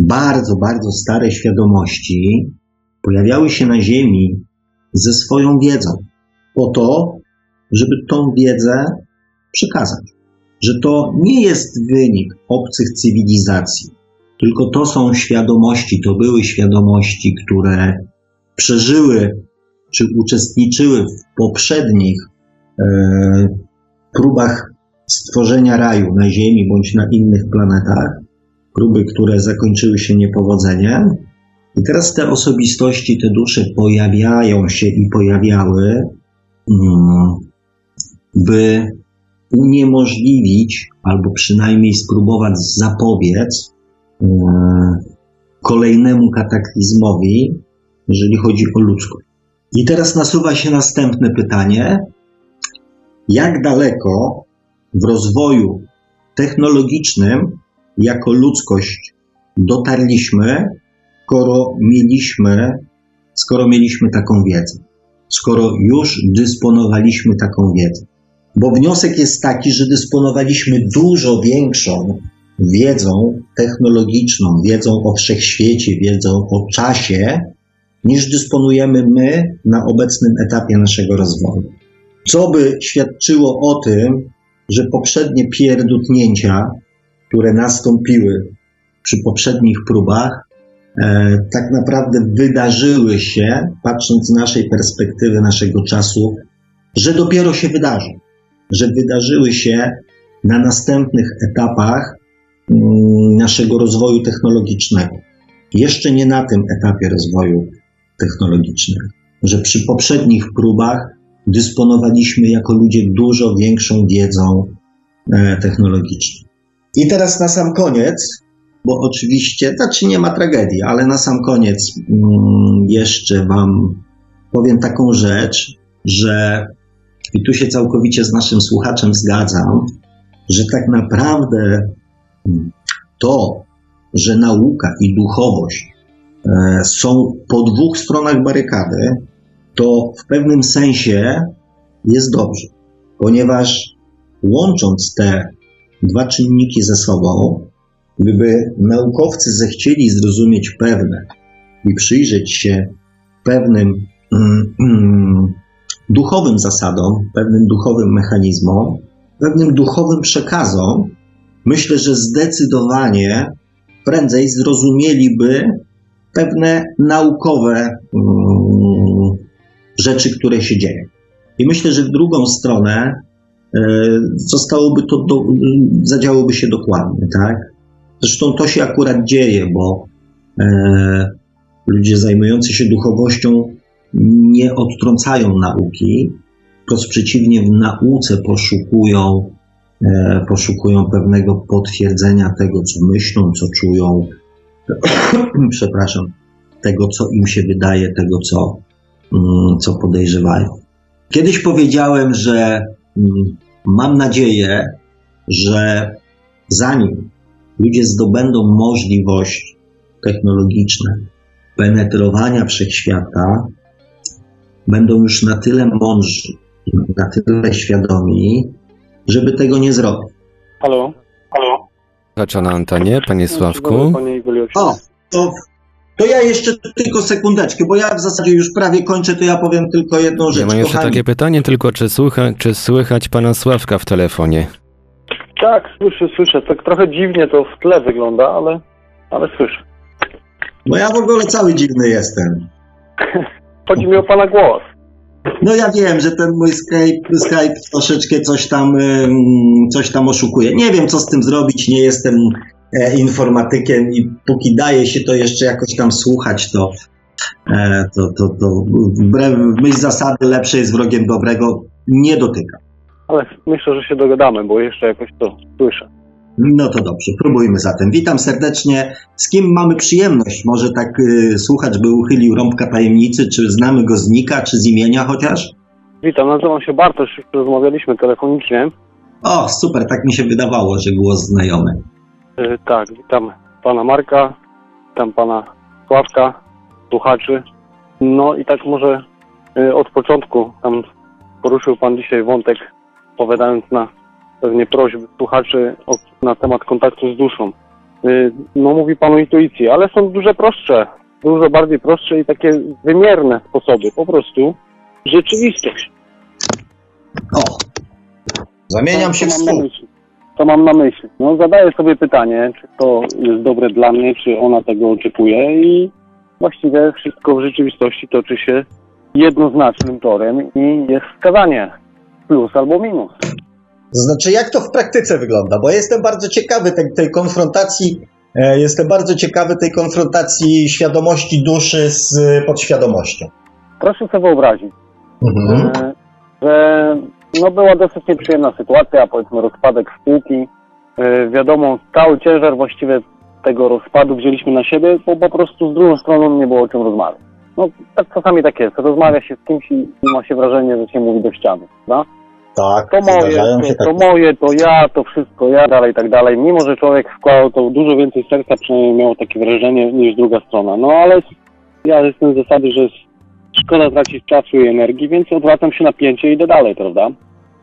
bardzo, bardzo stare świadomości pojawiały się na Ziemi ze swoją wiedzą, po to, żeby tą wiedzę przekazać. Że to nie jest wynik obcych cywilizacji, tylko to są świadomości, to były świadomości, które przeżyły czy uczestniczyły w poprzednich e, próbach stworzenia raju na Ziemi bądź na innych planetach, próby, które zakończyły się niepowodzeniem. I teraz te osobistości, te dusze pojawiają się i pojawiały, mm, by uniemożliwić albo przynajmniej spróbować zapobiec e, kolejnemu kataklizmowi, jeżeli chodzi o ludzkość. I teraz nasuwa się następne pytanie: jak daleko w rozwoju technologicznym jako ludzkość dotarliśmy, skoro mieliśmy, skoro mieliśmy taką wiedzę, skoro już dysponowaliśmy taką wiedzą. Bo wniosek jest taki, że dysponowaliśmy dużo większą wiedzą technologiczną, wiedzą o wszechświecie, wiedzą o czasie, niż dysponujemy my na obecnym etapie naszego rozwoju. Co by świadczyło o tym, że poprzednie pierdutnięcia, które nastąpiły przy poprzednich próbach, e, tak naprawdę wydarzyły się, patrząc z naszej perspektywy, naszego czasu, że dopiero się wydarzą, że wydarzyły się na następnych etapach mm, naszego rozwoju technologicznego. Jeszcze nie na tym etapie rozwoju technologicznego, że przy poprzednich próbach dysponowaliśmy jako ludzie dużo większą wiedzą e, technologiczną. I teraz na sam koniec, bo oczywiście, znaczy nie ma tragedii, ale na sam koniec mm, jeszcze Wam powiem taką rzecz, że i tu się całkowicie z naszym słuchaczem zgadzam, że tak naprawdę mm, to, że nauka i duchowość e, są po dwóch stronach barykady, to w pewnym sensie jest dobrze, ponieważ łącząc te dwa czynniki ze sobą, gdyby naukowcy zechcieli zrozumieć pewne i przyjrzeć się pewnym mm, mm, duchowym zasadom, pewnym duchowym mechanizmom, pewnym duchowym przekazom, myślę, że zdecydowanie prędzej zrozumieliby pewne naukowe mm, rzeczy, które się dzieją. I myślę, że w drugą stronę zostałoby to, do, zadziałoby się dokładnie, tak? Zresztą to się akurat dzieje, bo e, ludzie zajmujący się duchowością nie odtrącają nauki, wprost przeciwnie, w nauce poszukują, e, poszukują pewnego potwierdzenia tego, co myślą, co czują, przepraszam, tego, co im się wydaje, tego, co, Mm, co podejrzewają. Kiedyś powiedziałem, że mm, mam nadzieję, że zanim ludzie zdobędą możliwość technologiczną penetrowania wszechświata, będą już na tyle mądrzy, na tyle świadomi, żeby tego nie zrobić. Halo? Halo? Patrzę na antenie, panie Sławku. O, to to ja jeszcze tylko sekundeczkę, bo ja w zasadzie już prawie kończę, to ja powiem tylko jedną rzecz. Ja mam jeszcze kochani. takie pytanie, tylko czy, słucha, czy słychać pana Sławka w telefonie? Tak, słyszę, słyszę. Tak trochę dziwnie to w tle wygląda, ale, ale słyszę. No ja w ogóle cały dziwny jestem. Chodzi mi o pana głos. No ja wiem, że ten mój Skype, Skype troszeczkę coś tam, coś tam oszukuje. Nie wiem, co z tym zrobić, nie jestem informatykiem i póki daje się to jeszcze jakoś tam słuchać, to, e, to, to, to wbrew myśl zasady lepsze jest wrogiem dobrego nie dotyka. Ale myślę, że się dogadamy, bo jeszcze jakoś to słyszę. No to dobrze, próbujmy zatem. Witam serdecznie. Z kim mamy przyjemność? Może tak y, słuchacz by uchylił rąbka tajemnicy, czy znamy go z nika, czy z imienia chociaż? Witam, nazywam się Bartosz, już rozmawialiśmy telefonicznie. O, super, tak mi się wydawało, że głos znajomy. Yy, tak, witam pana Marka, witam pana Sławka, słuchaczy. No i tak może y, od początku tam poruszył Pan dzisiaj wątek, odpowiadając na pewnie prośby słuchaczy o, na temat kontaktu z duszą. Y, No mówi Pan o intuicji, ale są dużo prostsze, dużo bardziej prostsze i takie wymierne sposoby. Po prostu rzeczywistość. O! Zamieniam się w stół. To mam na myśli. No, zadaję sobie pytanie, czy to jest dobre dla mnie, czy ona tego oczekuje i właściwie wszystko w rzeczywistości toczy się jednoznacznym torem i jest wskazanie plus albo minus. To znaczy, jak to w praktyce wygląda? Bo jestem bardzo ciekawy tej, tej konfrontacji, e, jestem bardzo ciekawy tej konfrontacji świadomości duszy z podświadomością. Proszę sobie wyobrazić, Mhm. e, że no była dosyć nieprzyjemna sytuacja, powiedzmy rozpadek spółki. E, Wiadomo, cały ciężar właściwie tego rozpadu wzięliśmy na siebie, bo po prostu z drugą stroną nie było o czym rozmawiać. No tak czasami tak jest, rozmawia się z kimś i ma się wrażenie, że się mówi do ściany, prawda? Tak, To moje, to, to takie. moje, to ja, to wszystko ja, dalej, tak dalej. Mimo, że człowiek wkładał to dużo więcej serca, przynajmniej miał takie wrażenie niż druga strona. No ale ja jestem z zasady, że szkoda tracić czasu i energii, więc odwracam się na pięcie i idę dalej, prawda?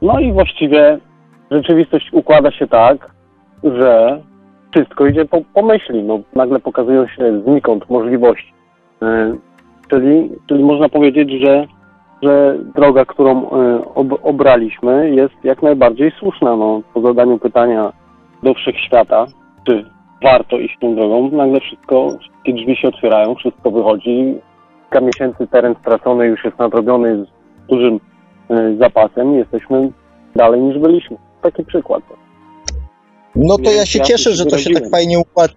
No i właściwie rzeczywistość układa się tak, że wszystko idzie po, po myśli. No, nagle pokazują się znikąd możliwości. Yy, czyli, czyli można powiedzieć, że że droga, którą e, ob, obraliśmy, jest jak najbardziej słuszna. No, po zadaniu pytania do wszechświata, czy warto iść tą drogą, nagle wszystko, wszystkie drzwi się otwierają, wszystko wychodzi. Kilka miesięcy teren stracony już jest nadrobiony z dużym zapasem i jesteśmy dalej niż byliśmy. Taki przykład. No to ja się Ja cieszę, że to się tak fajnie układa.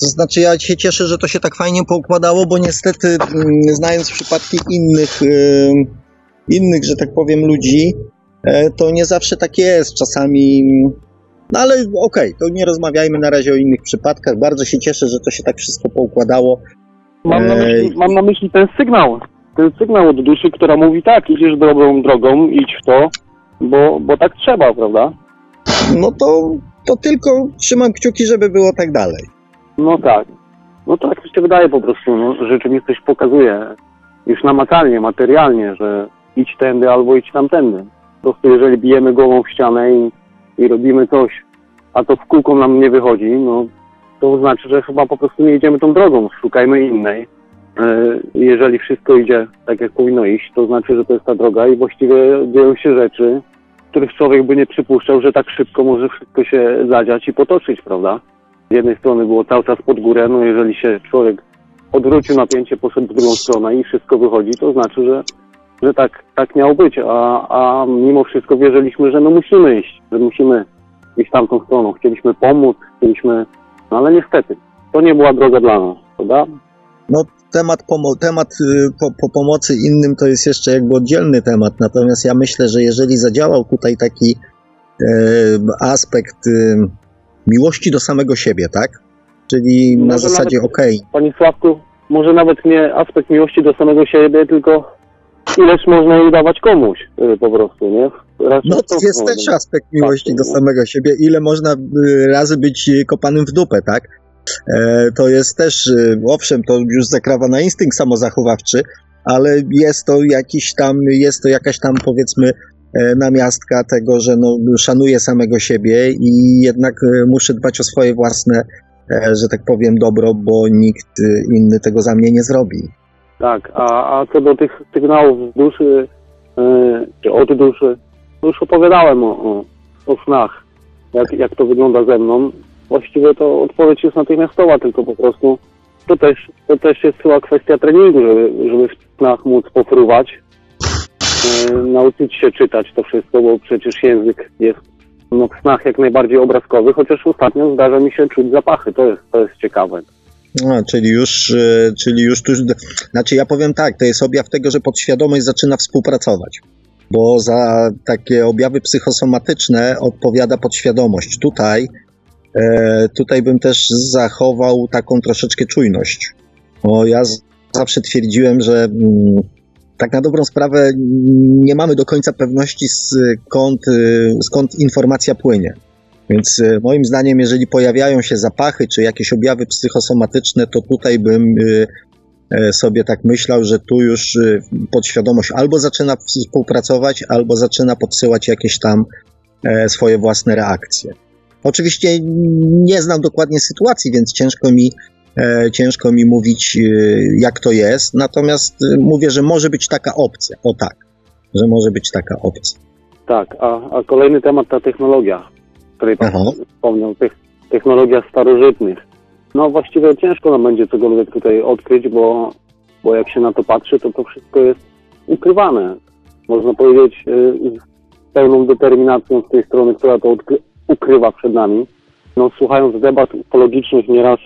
To znaczy, ja się cieszę, że to się tak fajnie poukładało, bo niestety, mm, znając przypadki innych, ym, innych, że tak powiem, ludzi, e, to nie zawsze tak jest. Czasami. No ale okej, to nie rozmawiajmy na razie o innych przypadkach. Bardzo się cieszę, że to się tak wszystko poukładało. Mam na, myśli, Ej. mam na myśli ten sygnał, ten sygnał od duszy, która mówi tak, idziesz dobrą drogą, idź w to, bo, bo tak trzeba, prawda? No to, to tylko trzymam kciuki, żeby było tak dalej. No tak. No to tak mi się wydaje po prostu. No, rzeczywistość pokazuje już namacalnie, materialnie, że idź tędy albo idź tamtędy. Po prostu jeżeli bijemy głową w ścianę i, i robimy coś, a to w kółko nam nie wychodzi, no to znaczy, że chyba po prostu nie idziemy tą drogą, szukajmy innej. E, Jeżeli wszystko idzie tak, jak powinno iść, to znaczy, że to jest ta droga i właściwie dzieją się rzeczy, których człowiek by nie przypuszczał, że tak szybko może wszystko się zadziać i potoczyć, prawda? Z jednej strony było cały czas pod górę, no jeżeli się człowiek odwrócił napięcie, poszedł w drugą stronę i wszystko wychodzi, to znaczy, że, że tak, tak miało być, a, a mimo wszystko wierzyliśmy, że no musimy iść, że musimy iść tamtą stroną. Chcieliśmy pomóc, chcieliśmy, no ale niestety, to nie była droga dla nas, prawda? No, temat, pomo- temat y, po, po pomocy innym to jest jeszcze jakby oddzielny temat, natomiast ja myślę, że jeżeli zadziałał tutaj taki e, aspekt y, miłości do samego siebie, tak? Czyli na Może zasadzie, nawet- okej, Panie Sławku, może nawet nie aspekt miłości do samego siebie, tylko ileż można jej dawać komuś y, po prostu, nie? Raczej no to jest też aspekt miłości do no. samego siebie, ile można razy być kopanym w dupę, tak? E, to jest też, y, owszem, to już zakrawa na instynkt samozachowawczy, ale jest to jakiś tam, jest to jakaś tam powiedzmy e, namiastka tego, że no, szanuję samego siebie i jednak e, muszę dbać o swoje własne, e, że tak powiem, dobro, bo nikt inny tego za mnie nie zrobi. Tak, a, a co do tych sygnałów z duszy, czy od duszy, już opowiadałem o, o, o snach, jak, jak to wygląda ze mną. Właściwie to odpowiedź jest natychmiastowa, tylko po prostu to też, to też jest chyba kwestia treningu, żeby, żeby w snach móc pofruwać, yy, nauczyć się czytać to wszystko, bo przecież język jest no, w snach jak najbardziej obrazkowy, chociaż ostatnio zdarza mi się czuć zapachy, to jest, to jest ciekawe. No, czyli już, e, czyli już tuż, znaczy ja powiem tak, to jest objaw tego, że podświadomość zaczyna współpracować, bo za takie objawy psychosomatyczne odpowiada podświadomość. Tutaj, tutaj bym też zachował taką troszeczkę czujność, bo ja zawsze twierdziłem, że mm, tak na dobrą sprawę nie mamy do końca pewności skąd, y, skąd informacja płynie. Więc e, moim zdaniem, jeżeli pojawiają się zapachy czy jakieś objawy psychosomatyczne, to tutaj bym e, e, sobie tak myślał, że tu już e, podświadomość albo zaczyna współpracować, albo zaczyna podsyłać jakieś tam e, swoje własne reakcje. Oczywiście nie znam dokładnie sytuacji, więc ciężko mi, ciężko mi mówić, jak to jest. Natomiast mówię, że może być taka opcja. O tak, że może być taka opcja. Tak, a, a kolejny temat ta technologia, której Pan Aha. wspomniał, technologia starożytnych. No właściwie ciężko nam będzie cokolwiek tutaj odkryć, bo, bo jak się na to patrzy, to to wszystko jest ukrywane. Można powiedzieć y, z pełną determinacją z tej strony, która to ukrywa przed nami. No, słuchając debat ufologicznych, nieraz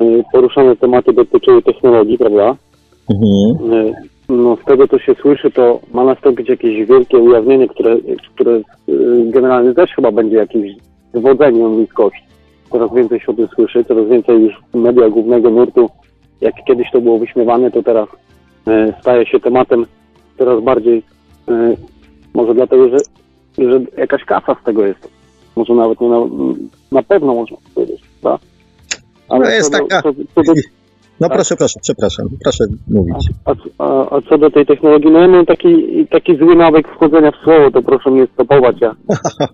y, poruszane tematy dotyczyły technologii, prawda? Mhm. Y, no, z tego, co się słyszy, to ma nastąpić jakieś wielkie ujawnienie, które, które generalnie też chyba będzie jakimś zwodzeniem ludzkości coraz więcej się o tym słyszy, coraz więcej już media głównego nurtu, jak kiedyś to było wyśmiewane, to teraz staje się tematem coraz bardziej, może dlatego, że, że jakaś kasa z tego jest. Może nawet nie na, na pewno można powiedzieć, prawda? Ale no jest co taka... Co, co do, no tak. proszę, proszę, przepraszam, proszę mówić. A, a, a, co do tej technologii, no ja mam taki, taki zły nawyk wchodzenia w słowo, to proszę mnie stopować. Ja,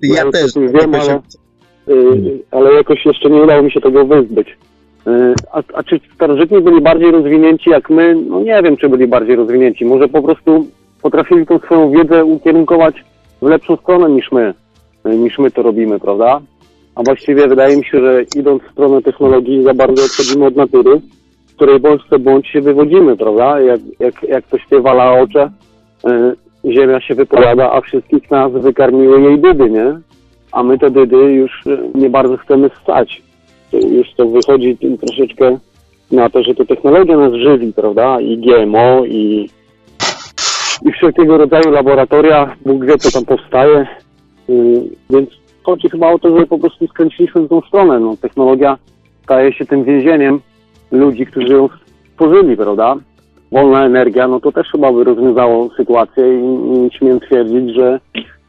ja, też. Wiem, ale, Y, ale jakoś jeszcze nie udało mi się tego wyzbyć. Y, a, a czy starożytni byli bardziej rozwinięci jak my? No nie wiem, czy byli bardziej rozwinięci. Może po prostu potrafili tą swoją wiedzę ukierunkować w lepszą stronę niż my, niż my to robimy, prawda? A właściwie wydaje mi się, że idąc w stronę technologii za bardzo odchodzimy od natury, z której bądź co bądź się wywodzimy, prawda? Jak, jak, jak to śpiewa Laocze, ziemia się wypowiada, a wszystkich nas wykarmiły jej dudy, nie? a my te dydy już nie bardzo chcemy stać. Już to wychodzi troszeczkę na to, że to technologia nas żywi, prawda? I GMO, i, i wszelkiego rodzaju laboratoria, Bóg wie, co tam powstaje. Yy, więc chodzi chyba o to, że po prostu skręciliśmy w tą stronę. No, technologia staje się tym więzieniem ludzi, którzy ją stworzyli, prawda? Wolna energia, no to też chyba by rozwiązało sytuację i, i śmiem twierdzić, że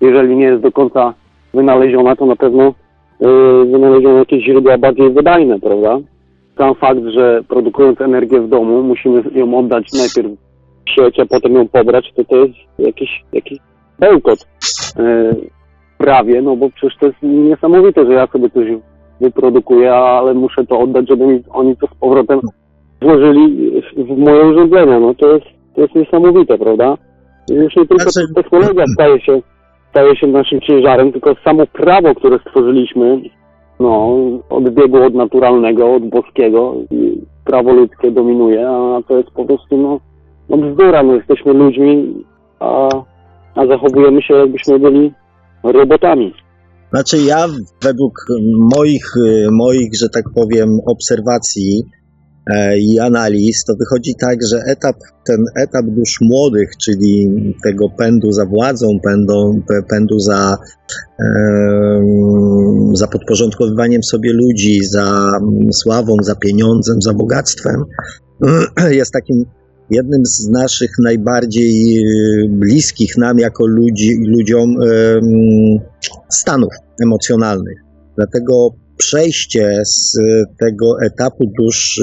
jeżeli nie jest do końca wynaleziona, to na pewno yy, wynaleziono jakieś źródła bardziej wydajne, prawda? Sam fakt, że produkując energię w domu musimy ją oddać najpierw sieć, a potem ją pobrać, to to jest jakiś, jakiś bełkot yy, prawie, no bo przecież to jest niesamowite, że ja sobie coś wyprodukuję, ale muszę to oddać, żeby mi oni to z powrotem włożyli w moje urządzenia. No to jest, to jest niesamowite, prawda? Już nie tylko znaczy... technologia staje się staje się naszym ciężarem, tylko samo prawo, które stworzyliśmy, no, odbiegło od naturalnego, od boskiego i prawo ludzkie dominuje, a to jest po prostu, no, no bzdura, no jesteśmy ludźmi, a, a zachowujemy się jakbyśmy byli robotami. Znaczy ja według moich, moich, że tak powiem, obserwacji, E, i analiz, to wychodzi tak, że etap, ten etap dusz młodych, czyli tego pędu za władzą, pędu, pędu za, za podporządkowywaniem sobie ludzi, za sławą, za pieniądzem, za bogactwem, jest takim jednym z naszych najbardziej e, bliskich nam jako ludzi, ludziom stanów emocjonalnych. Dlatego przejście z tego etapu dusz,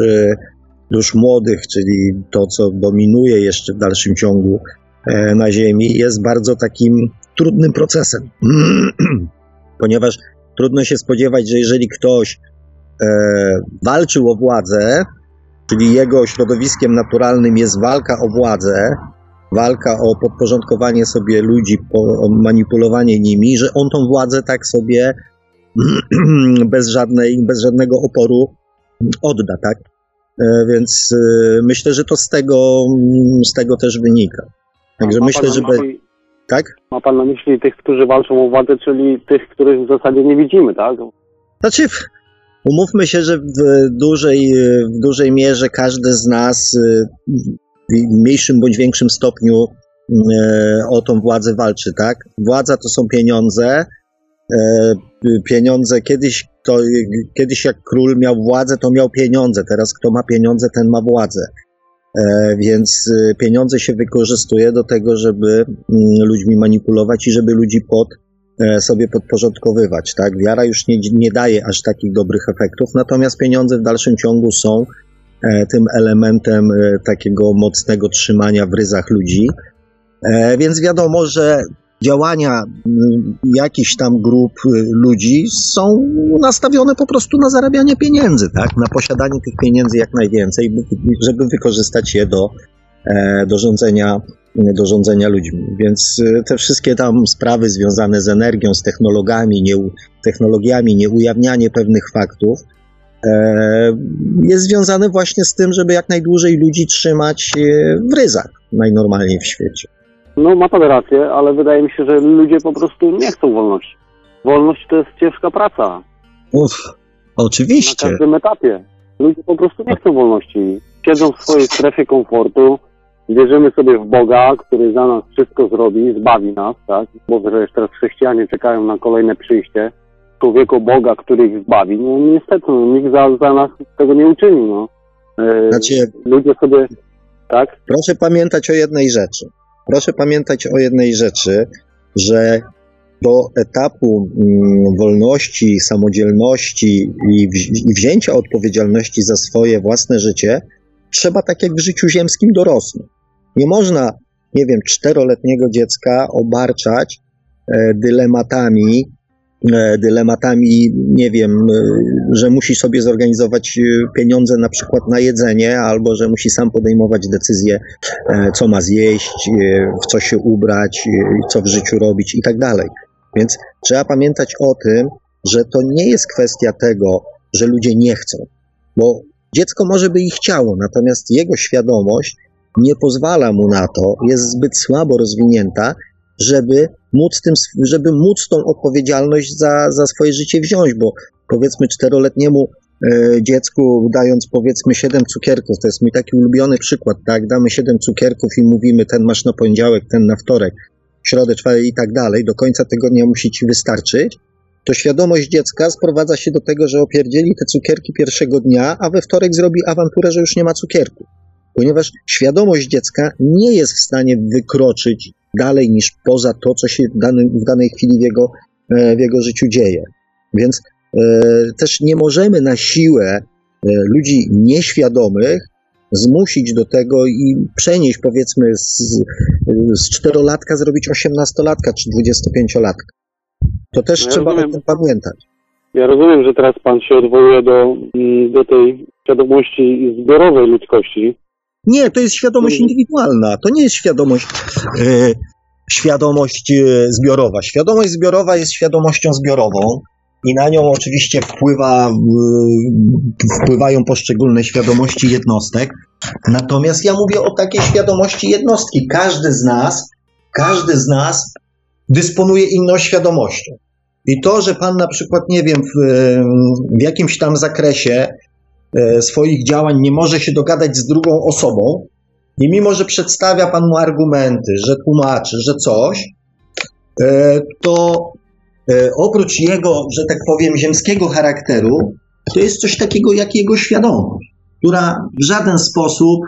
dusz młodych, czyli to, co dominuje jeszcze w dalszym ciągu e, na Ziemi, jest bardzo takim trudnym procesem, ponieważ trudno się spodziewać, że jeżeli ktoś e, walczył o władzę, czyli jego środowiskiem naturalnym jest walka o władzę, walka o podporządkowanie sobie ludzi, o manipulowanie nimi, że on tą władzę tak sobie bez, żadnej, bez żadnego oporu odda, tak? E, więc e, myślę, że to z tego, z tego też wynika. Także myślę, że. Tak? Ma pan na myśli tych, którzy walczą o władzę, czyli tych, których w zasadzie nie widzimy, tak? Znaczy, umówmy się, że w dużej, w dużej mierze każdy z nas e, w mniejszym bądź większym stopniu o tą władzę walczy, tak? Władza to są pieniądze, E, pieniądze. Kiedyś, to, kiedyś jak król miał władzę, to miał pieniądze. Teraz kto ma pieniądze, ten ma władzę. E, więc e, pieniądze się wykorzystuje do tego, żeby mm, ludźmi manipulować i żeby ludzi pod sobie podporządkowywać. Tak? Wiara już nie, nie daje aż takich dobrych efektów, natomiast pieniądze w dalszym ciągu są e, tym elementem e, takiego mocnego trzymania w ryzach ludzi. E, więc wiadomo, że działania mm, jakichś tam grup ludzi są nastawione po prostu na zarabianie pieniędzy, tak? na posiadanie tych pieniędzy jak najwięcej, żeby wykorzystać je do, do, rządzenia, do rządzenia ludźmi. Więc te wszystkie tam sprawy związane z energią, z technologiami, nie, technologiami, nieujawnianie pewnych faktów, jest związane właśnie z tym, żeby jak najdłużej ludzi trzymać w ryzach najnormalniej w świecie. No ma pan rację, ale wydaje mi się, że ludzie po prostu nie chcą wolności. Wolność to jest ciężka praca. Uff, oczywiście. Na każdym etapie. Ludzie po prostu nie chcą wolności. Siedzą w swojej strefie komfortu, wierzymy sobie w Boga, który za nas wszystko zrobi, zbawi nas, tak? Bo że teraz chrześcijanie czekają na kolejne przyjście człowieku Boga, który ich zbawi. No niestety, no, nikt za, za nas tego nie uczyni, no. E, znaczy, ludzie sobie, tak? Proszę pamiętać o jednej rzeczy. Proszę pamiętać o jednej rzeczy, że do etapu mm, wolności, samodzielności i, i wzięcia odpowiedzialności za swoje własne życie trzeba tak jak w życiu ziemskim dorosnąć. Nie można, nie wiem, czteroletniego dziecka obarczać e, dylematami E, dylematami, nie wiem, e, że musi sobie zorganizować pieniądze na przykład na jedzenie, albo że musi sam podejmować decyzje, co ma zjeść, w co się ubrać, co w życiu robić i tak dalej. Więc trzeba pamiętać o tym, że to nie jest kwestia tego, że ludzie nie chcą, bo dziecko może by i chciało, natomiast jego świadomość nie pozwala mu na to, jest zbyt słabo rozwinięta, żeby móc, tym, żeby móc tą odpowiedzialność za, za swoje życie wziąć, bo powiedzmy czteroletniemu e, dziecku dając powiedzmy siedem cukierków, to jest mój taki ulubiony przykład, tak, damy siedem cukierków i mówimy ten masz na poniedziałek, ten na wtorek, środę, czwartek i tak dalej, do końca tygodnia musi ci wystarczyć, to świadomość dziecka sprowadza się do tego, że opierdzieli te cukierki pierwszego dnia, a we wtorek zrobi awanturę, że już nie ma cukierku. Ponieważ świadomość dziecka nie jest w stanie wykroczyć dalej niż poza to, co się w, dany, w danej chwili w jego, e, w jego życiu dzieje. Więc e, też nie możemy na siłę e, ludzi nieświadomych zmusić do tego i przenieść, powiedzmy, z, z czterolatka zrobić osiemnastolatka czy dwudziestopęciolatka. To też ja trzeba rozumiem. o tym pamiętać. Ja rozumiem, że teraz pan się odwołuje do, mm, do tej świadomości zbiorowej ludzkości, nie, to jest świadomość indywidualna, to nie jest świadomość, e, świadomość e, zbiorowa. Świadomość zbiorowa jest świadomością zbiorową i na nią oczywiście wpływa, e, wpływają poszczególne świadomości jednostek. Natomiast ja mówię o takiej świadomości jednostki. Każdy z nas, każdy z nas dysponuje inną świadomością. I to, że pan na przykład, nie wiem, w, w jakimś tam zakresie swoich działań nie może się dogadać z drugą osobą, i mimo, że przedstawia Pan mu argumenty, że tłumaczy, że coś, e, to e, oprócz jego, że tak powiem, ziemskiego charakteru, to jest coś takiego jak jego świadomość, która w żaden sposób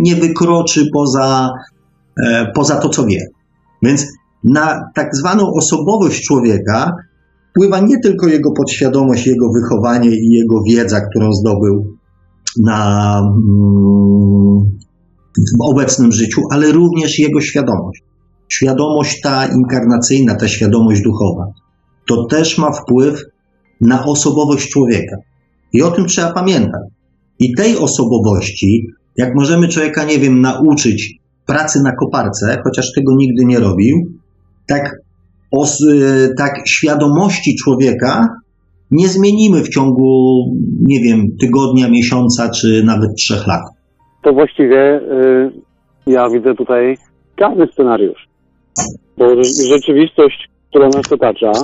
nie wykroczy poza, poza to, co wie. Więc na tak zwaną osobowość człowieka wpływa nie tylko jego podświadomość, jego wychowanie i jego wiedza, którą zdobył na, mm, w obecnym życiu, ale również jego świadomość. Świadomość ta inkarnacyjna, ta świadomość duchowa, to też ma wpływ na osobowość człowieka. I o tym trzeba pamiętać. I tej osobowości, jak możemy człowieka, nie wiem, nauczyć pracy na koparce, chociaż tego nigdy nie robił, tak os, tak świadomości człowieka nie zmienimy w ciągu, nie wiem, tygodnia, miesiąca czy nawet trzech lat. To właściwie y, ja widzę tutaj każdy scenariusz. Bo rzeczywistość, która nas otacza, y,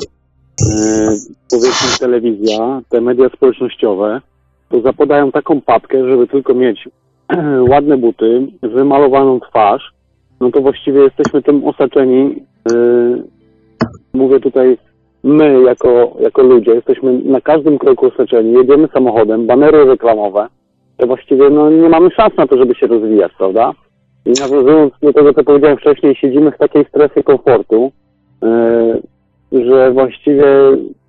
powiedzmy telewizja, te media społecznościowe, to zapadają taką papkę, żeby tylko mieć ładne buty, wymalowaną twarz, no to właściwie jesteśmy tym osaczeni y, mówię tutaj my jako, jako ludzie, jesteśmy na każdym kroku osaczeni, jedziemy samochodem, banery reklamowe, to właściwie no, nie mamy szans na to, żeby się rozwijać, prawda? I nawiązując do tego, co powiedziałem wcześniej, siedzimy w takiej strefie komfortu, yy, że właściwie,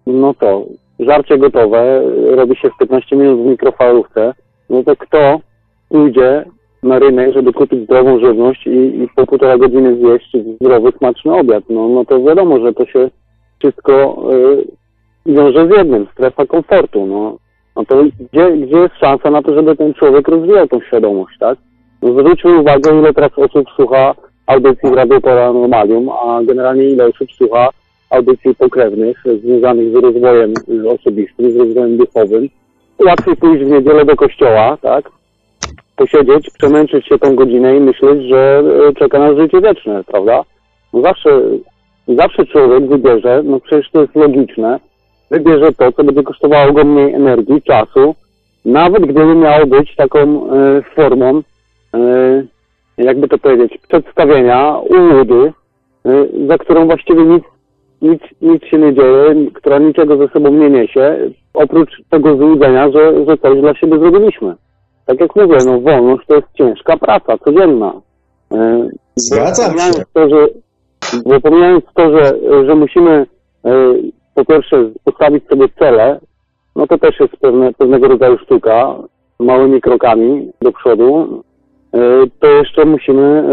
no to, żarcie gotowe, robi się w 15 minut w mikrofalówce, no to kto pójdzie na rynek, żeby kupić zdrową żywność i, i po półtora godziny zjeść zdrowy, smaczny obiad? No, no to wiadomo, że to się wszystko y, wiąże z jednym, strefa komfortu. No, no to gdzie, gdzie jest szansa na to, żeby ten człowiek rozwijał tą świadomość, tak? No zwróćmy uwagę, ile teraz osób słucha audycji w Radio Paranormalium, a generalnie ile osób słucha audycji pokrewnych związanych z rozwojem osobistym, z rozwojem duchowym. Łatwiej pójść w niedzielę do kościoła, tak? Posiedzieć, przemęczyć się tą godzinę i myśleć, że e, czeka nas życie wieczne, prawda? No zawsze, zawsze człowiek wybierze, no przecież to jest logiczne, wybierze to, co będzie kosztowało go mniej energii, czasu, nawet gdyby miało być taką e, formą, e, jakby to powiedzieć, przedstawienia, ułudy, za którą właściwie nic, nic, nic się nie dzieje, która niczego ze sobą nie niesie, oprócz tego złudzenia, że, że coś dla siebie zrobiliśmy. Tak jak mówię, no wolność to jest ciężka praca, codzienna. E, Zgadzam się. To, że, bo pomijając to, że, że musimy e, po pierwsze postawić sobie cele, no to też jest pewne, pewnego rodzaju sztuka, małymi krokami do przodu, e, to jeszcze musimy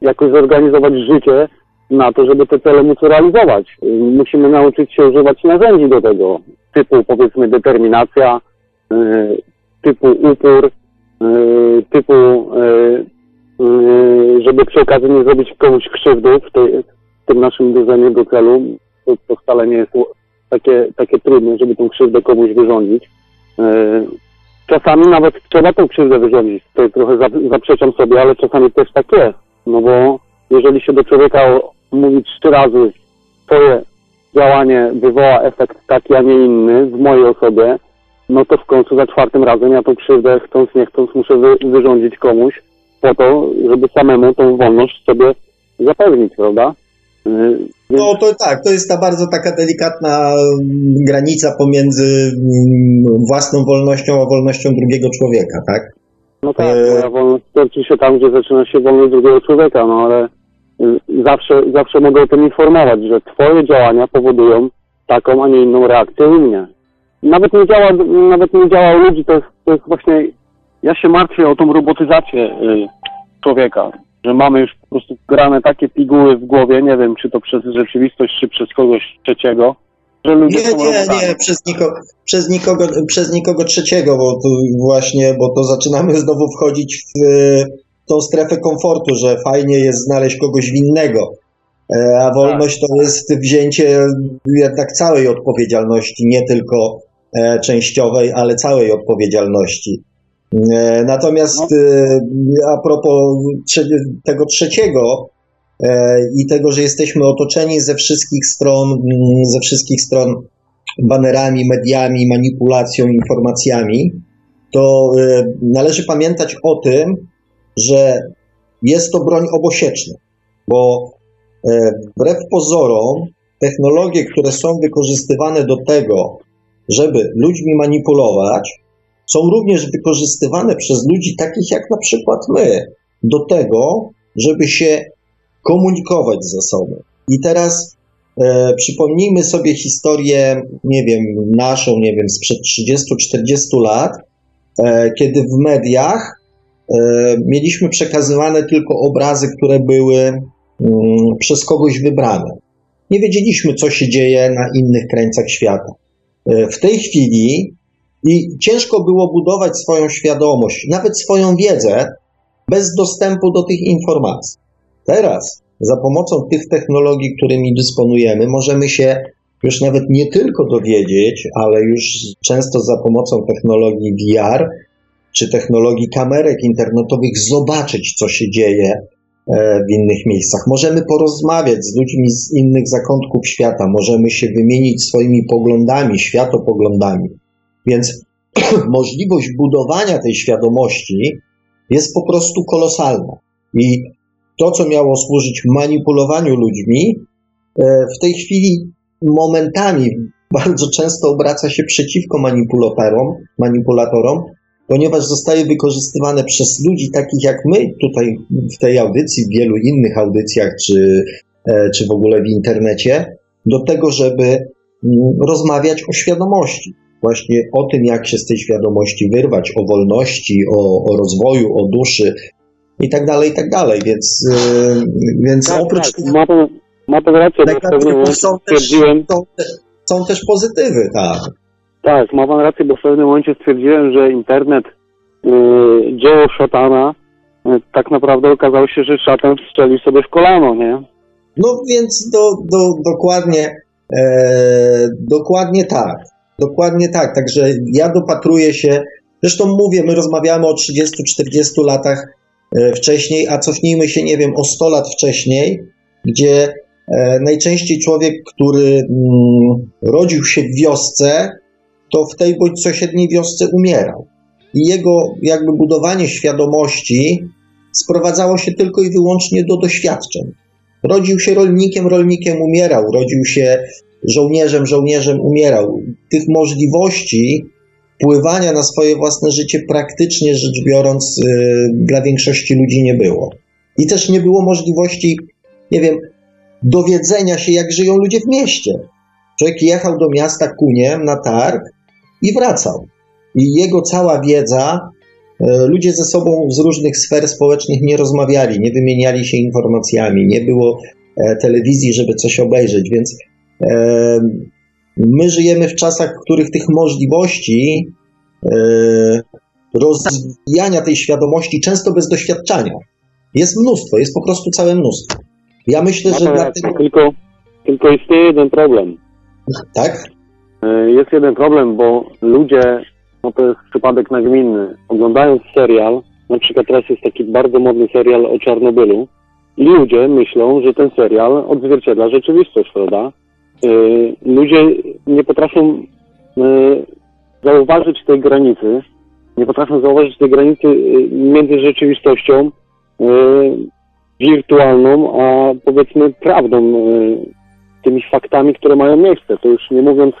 jakoś zorganizować życie na to, żeby te cele móc realizować. Musimy nauczyć się używać narzędzi do tego, typu powiedzmy determinacja, typu upór, e, typu e, e, żeby przy okazji nie zrobić komuś krzywdy w, tej, w tym naszym dążeniu do celu. To, wcale nie jest takie, takie trudne, żeby tą krzywdę komuś wyrządzić. Czasami nawet trzeba tą krzywdę wyrządzić. Tutaj trochę za- zaprzeczam sobie, ale czasami też tak jest. No bo jeżeli się do człowieka mówi trzy razy twoje działanie wywoła efekt taki, a nie inny w mojej osobie, no to w końcu za czwartym razem ja tą krzywdę chcąc nie chcąc muszę wy, wyrządzić komuś po to, żeby samemu tą wolność sobie zapewnić, prawda? Y, No to tak, to jest ta bardzo taka delikatna mm, granica pomiędzy mm, własną wolnością a wolnością drugiego człowieka, tak? No tak, moja wolność kończy się tam, gdzie zaczyna się wolność drugiego człowieka, no ale y, zawsze, zawsze mogę o tym informować, że twoje działania powodują taką, a nie inną reakcję u mnie. Nawet nie działa, nawet nie działa u ludzi, to jest, to jest właśnie, ja się martwię o tą robotyzację y, człowieka, że mamy już po prostu grane takie piguły w głowie, nie wiem, czy to przez rzeczywistość, czy przez kogoś trzeciego, że ludzie Nie, nie, nie, przez, niko, przez, nikogo, przez nikogo trzeciego, bo tu właśnie, bo to zaczynamy znowu wchodzić w e, tą strefę komfortu, że fajnie jest znaleźć kogoś winnego. E, A wolność to jest wzięcie jednak całej odpowiedzialności, nie tylko częściowej, ale całej odpowiedzialności. E, Natomiast e, a propos tego trzeciego, e, i tego, że jesteśmy otoczeni ze wszystkich stron, mm, ze wszystkich stron banerami, mediami, manipulacją, informacjami, to e, należy pamiętać o tym, że jest to broń obosieczna, bo e, wbrew pozorom technologie, które są wykorzystywane do tego, żeby ludźmi manipulować, są również wykorzystywane przez ludzi takich jak na przykład my, do tego, żeby się komunikować ze sobą. I teraz e, przypomnijmy sobie historię, nie wiem, naszą, nie wiem, sprzed 30-40 lat, e, kiedy w mediach e, mieliśmy przekazywane tylko obrazy, które były mm, przez kogoś wybrane. Nie wiedzieliśmy, co się dzieje na innych krańcach świata. E, w tej chwili i ciężko było budować swoją świadomość, nawet swoją wiedzę, bez dostępu do tych informacji. Teraz, za pomocą tych technologii, którymi dysponujemy, możemy się już nawet nie tylko dowiedzieć, ale już często za pomocą technologii VR czy technologii kamerek internetowych zobaczyć, co się dzieje w innych miejscach. Możemy porozmawiać z ludźmi z innych zakątków świata, możemy się wymienić swoimi poglądami, światopoglądami. Więc możliwość budowania tej świadomości jest po prostu kolosalna. I to, co miało służyć manipulowaniu ludźmi, e, w tej chwili momentami bardzo często obraca się przeciwko manipulatorom, manipulatorom, ponieważ zostaje wykorzystywane przez ludzi takich jak my tutaj w tej audycji, w wielu innych audycjach, czy, e, czy w ogóle w internecie, do tego, żeby mm, rozmawiać o świadomości. właśnie o tym, jak się z tej świadomości wyrwać, o wolności, o, o rozwoju, o duszy i tak dalej, i tak dalej. Więc, yy, więc Tak, oprócz tak, ma pan, ma pan rację, są też, są, te- są też pozytywy, tak. Tak, ma pan rację, bo w pewnym momencie stwierdziłem, że internet, y, dzieło szatana, y, tak naprawdę okazało się, że szatan strzelił sobie w kolano, nie? No więc do, do, dokładnie, e, dokładnie tak. Dokładnie tak. Także ja dopatruję się. Zresztą mówię, my rozmawiamy o 30-40 latach e, wcześniej, a cofnijmy się, nie wiem, o 100 lat wcześniej, gdzie e, najczęściej człowiek, który mm, rodził się w wiosce, to w tej bądź sąsiedniej wiosce umierał. I jego jakby budowanie świadomości sprowadzało się tylko i wyłącznie do doświadczeń. Rodził się rolnikiem, rolnikiem umierał, rodził się żołnierzem, żołnierzem umierał. Tych możliwości wpływania na swoje własne życie praktycznie rzecz biorąc yy, dla większości ludzi nie było. I też nie było możliwości, nie wiem, dowiedzenia się, jak żyją ludzie w mieście. Człowiek jechał do miasta kuniem na targ i wracał. I jego cała wiedza E, Ludzie ze sobą z różnych sfer społecznych nie rozmawiali, nie wymieniali się informacjami, nie było e, telewizji, żeby coś obejrzeć, więc e, my żyjemy w czasach, w których tych możliwości rozwijania tej świadomości, często bez doświadczania, jest mnóstwo, jest po prostu całe mnóstwo. Ja myślę, że dlatego. tylko, tylko istnieje jeden problem. Tak? Y, Jest jeden problem, bo ludzie, no to jest przypadek nagminny, oglądając serial, na przykład teraz jest taki bardzo modny serial o Czarnobylu, i ludzie myślą, że ten serial odzwierciedla rzeczywistość, prawda? Y, Ludzie nie potrafią y, zauważyć tej granicy, nie potrafią zauważyć tej granicy między rzeczywistością wirtualną, a powiedzmy prawdą, tymi faktami, które mają miejsce. To już nie mówiąc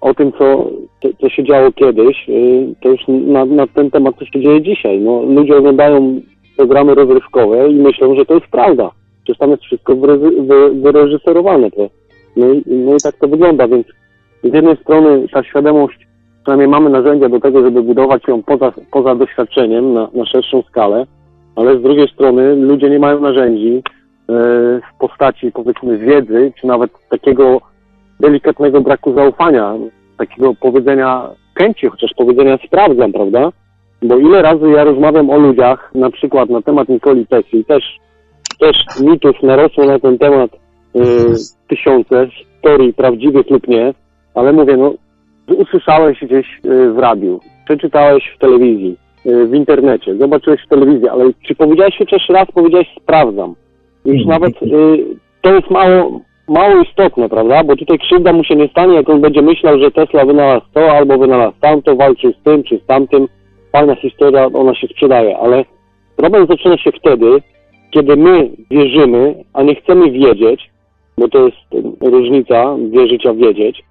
o tym, co, co, co się działo kiedyś, y, to już na, na ten temat, co się dzieje dzisiaj. No, ludzie oglądają programy rozrywkowe i myślą, że to jest prawda. Przecież tam jest wszystko wyreży- wy, wyreżyserowane. No, i, no i tak to wygląda, więc z jednej strony ta świadomość, przynajmniej mamy narzędzia do tego, żeby budować ją poza, poza doświadczeniem na, na szerszą skalę, ale z drugiej strony ludzie nie mają narzędzi, e, w postaci powiedzmy wiedzy, czy nawet takiego delikatnego braku zaufania, takiego powiedzenia chęci, chociaż powiedzenia sprawdzam, prawda? Bo ile razy ja rozmawiam o ludziach, na przykład na temat Nikoli Tesli, też, też mitów narosło na ten temat y, tysiące, historii prawdziwych lub nie, ale mówię, no usłyszałeś gdzieś y, w radiu, przeczytałeś w telewizji, y, w internecie, zobaczyłeś w telewizji, ale czy powiedziałeś chociaż raz, powiedziałeś sprawdzam. Już Mhm. nawet y, to jest mało, mało istotne, prawda? Bo tutaj krzywda mu się nie stanie, jak on będzie myślał, że Tesla wynalazł to albo wynalazł tamto, walczył z tym czy z tamtym. Fajna historia, ona się sprzedaje, ale problem zaczyna się wtedy, kiedy my wierzymy, a nie chcemy wiedzieć, bo to jest różnica wierzyć, a wiedzieć,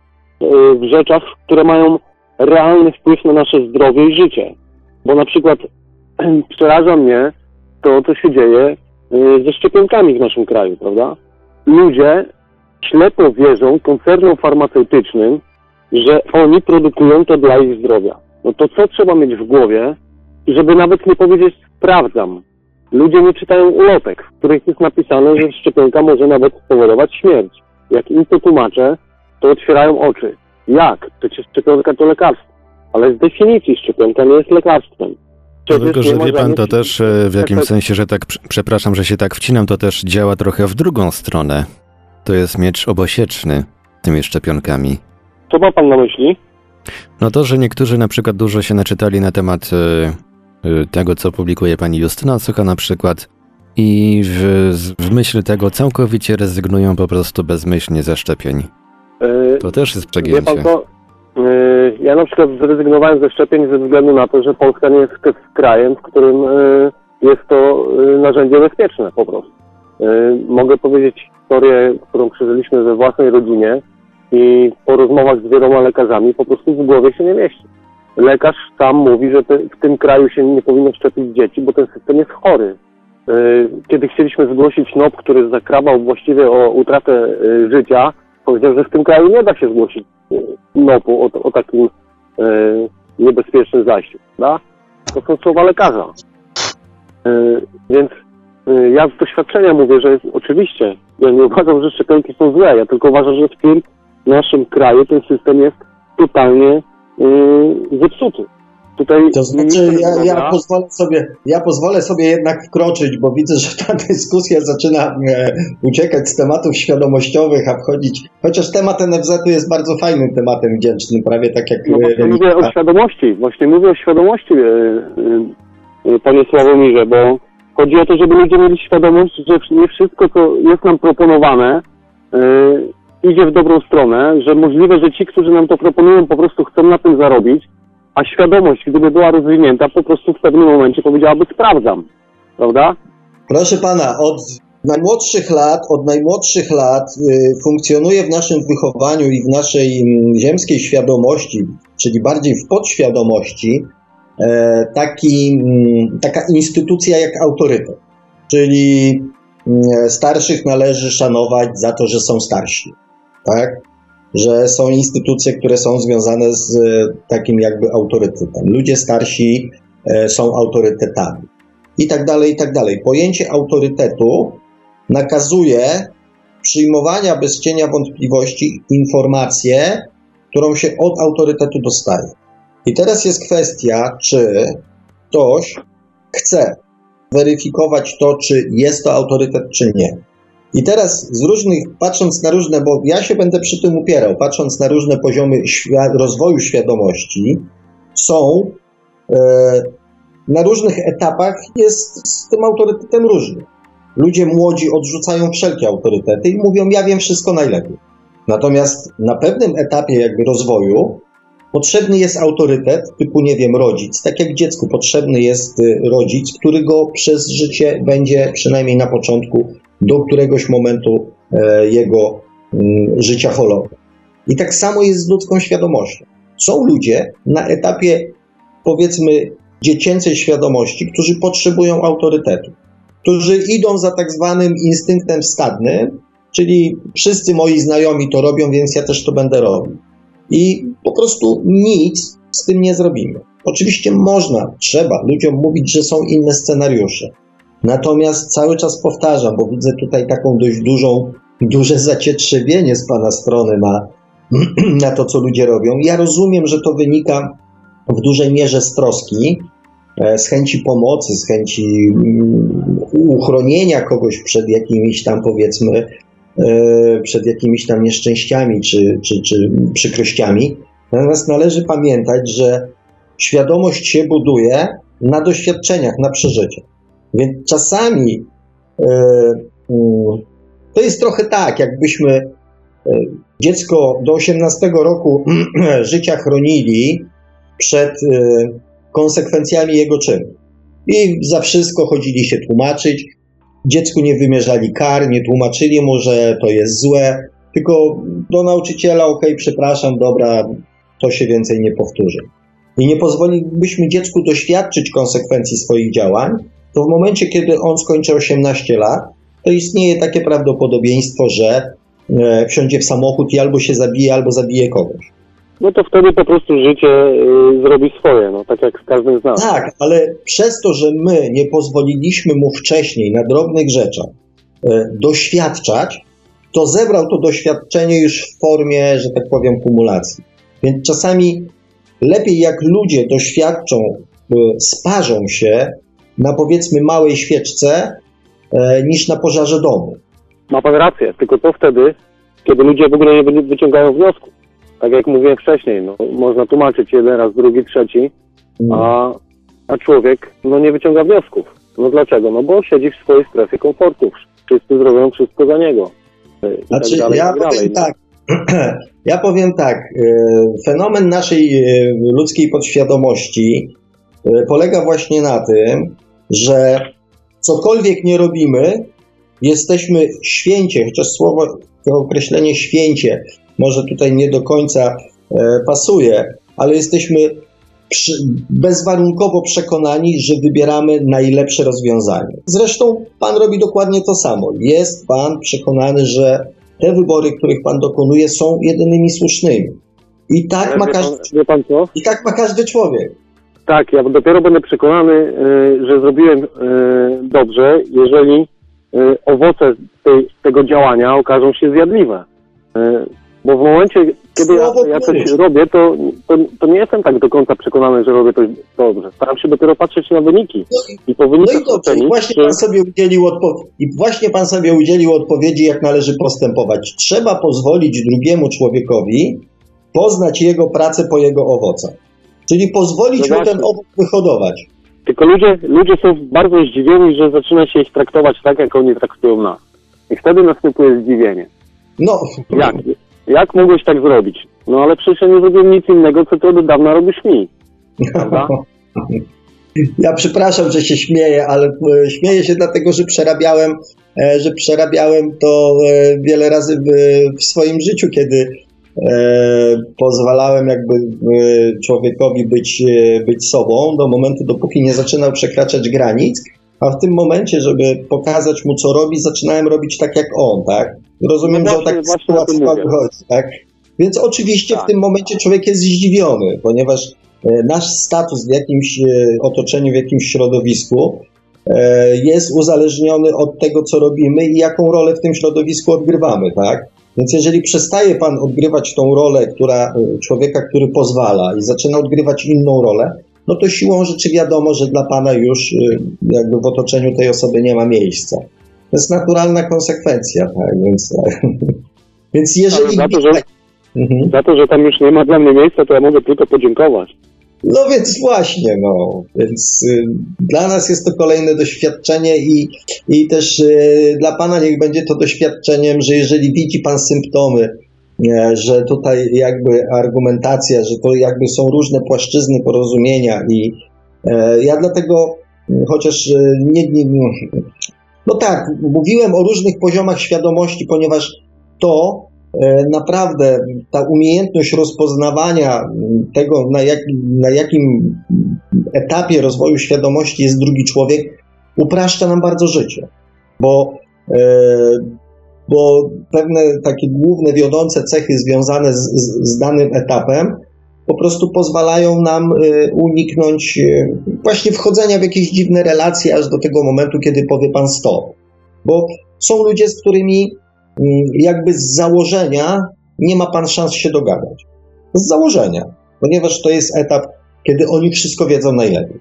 y, w rzeczach, które mają realny wpływ na nasze zdrowie i życie. Bo na przykład przeraża mnie to, co się dzieje y, ze szczepionkami w naszym kraju, prawda? Ludzie ślepo wierzą koncernom farmaceutycznym, że oni produkują to dla ich zdrowia. No to co trzeba mieć w głowie, żeby nawet nie powiedzieć sprawdzam. Ludzie nie czytają ulotek, w których jest napisane, że szczepionka może nawet spowodować śmierć. Jak im to tłumaczę, to otwierają oczy. Jak? Przecież szczepionka to lekarstwo. Ale z definicji szczepionka nie jest lekarstwem. Przecież Tylko, że wie pan, to też e, w jakimś efektów. sensie, że tak, prz- przepraszam, że się tak wcinam, to też działa trochę w drugą stronę. To jest miecz obosieczny tymi szczepionkami. Co ma pan na myśli? No to, że niektórzy na przykład dużo się naczytali na temat e, e, tego, co publikuje pani Justyna Sucha na przykład i w, w myśl tego całkowicie rezygnują po prostu bezmyślnie ze szczepień. Yy, To też jest przegięcie. pan co? Yy, Ja na przykład zrezygnowałem ze szczepień ze względu na to, że Polska nie jest krajem, w którym jest to narzędzie bezpieczne po prostu. Mogę powiedzieć historię, którą przeżyliśmy we własnej rodzinie i po rozmowach z wieloma lekarzami po prostu w głowie się nie mieści. Lekarz sam mówi, że te, w tym kraju się nie powinno szczepić dzieci, bo ten system jest chory. Yy, Kiedy chcieliśmy zgłosić NOP, który zakrawał właściwie o utratę yy, życia, powiedział, że w tym kraju nie da się zgłosić no, o, o takim niebezpiecznym zajściu, prawda? To są słowa lekarza. Więc ja z doświadczenia mówię, że oczywiście, ja nie uważam, że szczepionki są złe, ja tylko uważam, że w tym naszym kraju ten system jest totalnie e, zepsuty. Tutaj to znaczy, ja, ja, pozwolę sobie, ja pozwolę sobie jednak wkroczyć, bo widzę, że ta dyskusja zaczyna e, uciekać z tematów świadomościowych, a wchodzić. Chociaż temat NFZ-u jest bardzo fajnym tematem wdzięcznym, prawie tak jak. No właśnie mówię o świadomości, właśnie mówię o świadomości, e, e, panie Sławomirze, bo chodzi o to, żeby ludzie mieli świadomość, że nie wszystko, co jest nam proponowane, e, idzie w dobrą stronę, że możliwe, że ci, którzy nam to proponują, po prostu chcą na tym zarobić a świadomość, gdyby była rozwinięta, po prostu w pewnym momencie powiedziałaby sprawdzam, prawda? Proszę pana, od najmłodszych lat, od najmłodszych lat y, funkcjonuje w naszym wychowaniu i w naszej y, ziemskiej świadomości, czyli bardziej w podświadomości, taki, y, taka instytucja jak autorytet. Czyli starszych należy szanować za to, że są starsi. Tak? że są instytucje, które są związane z e, takim jakby autorytetem. Ludzie starsi e, są autorytetami. I tak dalej, i tak dalej. Pojęcie autorytetu nakazuje przyjmowania bez cienia wątpliwości informację, którą się od autorytetu dostaje. I teraz jest kwestia, czy ktoś chce weryfikować to, czy jest to autorytet, czy nie. I teraz z różnych, patrząc na różne, bo ja się będę przy tym upierał, patrząc na różne poziomy rozwoju świadomości, są e, na różnych etapach jest z tym autorytetem różny. Ludzie młodzi odrzucają wszelkie autorytety i mówią, ja wiem wszystko najlepiej. Natomiast na pewnym etapie jakby rozwoju potrzebny jest autorytet typu, nie wiem, rodzic. Tak jak dziecku potrzebny jest y, rodzic, który go przez życie będzie przynajmniej na początku do któregoś momentu e, jego mm, życia holował. I tak samo jest z ludzką świadomością. Są ludzie na etapie, powiedzmy, dziecięcej świadomości, którzy potrzebują autorytetu, którzy idą za tak zwanym instynktem stadnym, czyli wszyscy moi znajomi to robią, więc ja też to będę robił. I po prostu nic z tym nie zrobimy. Oczywiście można, trzeba ludziom mówić, że są inne scenariusze, Natomiast cały czas powtarzam, bo widzę tutaj taką dość dużą, duże zacietrzewienie z Pana strony na, na to, co ludzie robią. Ja rozumiem, że to wynika w dużej mierze z troski, e, z chęci pomocy, z chęci mm, uchronienia kogoś przed jakimiś tam, powiedzmy, przed jakimiś tam nieszczęściami czy, czy, czy przykrościami. Natomiast należy pamiętać, że świadomość się buduje na doświadczeniach, na przeżyciach. Więc czasami e, mm, to jest trochę tak, jakbyśmy e, dziecko do 18 roku życia chronili przed e, konsekwencjami jego czynu. I za wszystko chodzili się tłumaczyć. Dziecku nie wymierzali kar, nie tłumaczyli mu, że to jest złe, tylko do nauczyciela, ok, przepraszam, dobra, to się więcej nie powtórzy. I nie pozwolilibyśmy dziecku doświadczyć konsekwencji swoich działań, to w momencie, kiedy on skończy 18 lat, to istnieje takie prawdopodobieństwo, że e, wsiądzie w samochód i albo się zabije, albo zabije kogoś. No to wtedy po prostu życie y, zrobi swoje, no tak jak z każdym z nas. Tak, ale przez to, że my nie pozwoliliśmy mu wcześniej na drobnych rzeczach y, doświadczać, to zebrał to doświadczenie już w formie, że tak powiem, kumulacji. Więc czasami lepiej jak ludzie doświadczą, y, sparzą się na powiedzmy małej świeczce niż na pożarze domu. Ma pan rację, tylko to wtedy, kiedy ludzie w ogóle nie wyciągają wniosków. Tak jak mówiłem wcześniej, no, można tłumaczyć jeden raz, drugi, trzeci, a, a człowiek no, nie wyciąga wniosków. No dlaczego? No bo siedzi w swojej strefie komfortu. Wszyscy zrobią wszystko za niego. E, I znaczy, tak dalej, ja, tak dalej, powiem tak, ja powiem tak. Fenomen naszej e, ludzkiej podświadomości polega właśnie na tym, że cokolwiek nie robimy, jesteśmy święcie, chociaż słowo, to określenie święcie może tutaj nie do końca e, pasuje, ale jesteśmy przy, bezwarunkowo przekonani, że wybieramy najlepsze rozwiązanie. Zresztą Pan robi dokładnie to samo. Jest Pan przekonany, że te wybory, których Pan dokonuje, są jedynymi słusznymi. I tak Ale ma każdy, pan, pan i tak ma każdy człowiek. Tak, ja dopiero będę przekonany, y, że zrobiłem y, dobrze, jeżeli owoce tej, tego działania okażą się zjadliwe. Bo w momencie, kiedy ja, ja coś robię, to, to, to nie jestem tak do końca przekonany, że robię coś dobrze. Staram się dopiero patrzeć na wyniki i po No i dobrze, i ocenić, właśnie że pan sobie udzielił odpo- i właśnie pan sobie udzielił odpowiedzi, jak należy postępować. Trzeba pozwolić drugiemu człowiekowi poznać jego pracę po jego owocach. Czyli pozwolić No mu ten owoc wyhodować. Tylko ludzie, ludzie są bardzo zdziwieni, że zaczyna się ich traktować tak, jak oni traktują nas. I wtedy następuje zdziwienie. No, Jak? Jak mogłeś tak zrobić? No ale przecież ja nie zrobiłem nic innego, co ty od dawna robisz mi. Prawda? Ja przepraszam, że się śmieję, ale e, śmieję się dlatego, że przerabiałem, e, że przerabiałem to e, wiele razy w, swoim życiu, kiedy pozwalałem jakby człowiekowi być, być sobą do momentu, dopóki nie zaczynał przekraczać granic, a w tym momencie, żeby pokazać mu, co robi, zaczynałem robić tak jak on, tak? Rozumiem, No że o właśnie- tak właśnie o sytuację mówię. chodzi, tak? Więc oczywiście w Tak. tym momencie człowiek jest zdziwiony, ponieważ e, nasz status w jakimś e, otoczeniu, w jakimś środowisku e, jest uzależniony od tego, co robimy i jaką rolę w tym środowisku odgrywamy, tak? Więc jeżeli przestaje pan odgrywać tą rolę, która człowieka, który pozwala i zaczyna odgrywać inną rolę, no to siłą rzeczy wiadomo, że dla pana już jakby w otoczeniu tej osoby nie ma miejsca. To jest naturalna konsekwencja, tak? Więc, więc jeżeli... Za to, że- Mhm. Za to, że tam już nie ma dla mnie miejsca, to ja mogę tylko podziękować. No więc właśnie, no. Więc y, dla nas jest to kolejne doświadczenie i, i też y, dla Pana niech będzie to doświadczeniem, że jeżeli widzi Pan symptomy, e, że tutaj jakby argumentacja, że to jakby są różne płaszczyzny porozumienia i e, ja dlatego, m, chociaż e, nie, nie, no tak, mówiłem o różnych poziomach świadomości, ponieważ to e, naprawdę ta umiejętność rozpoznawania tego, na, jak, na jakim etapie rozwoju świadomości jest drugi człowiek, upraszcza nam bardzo życie. Bo, e, bo pewne takie główne, wiodące cechy związane z, z, z danym etapem po prostu pozwalają nam e, uniknąć e, właśnie wchodzenia w jakieś dziwne relacje aż do tego momentu, kiedy powie pan stop. Bo są ludzie, z którymi mm, jakby z założenia nie ma pan szans się dogadać. Z założenia, ponieważ to jest etap, kiedy oni wszystko wiedzą najlepiej.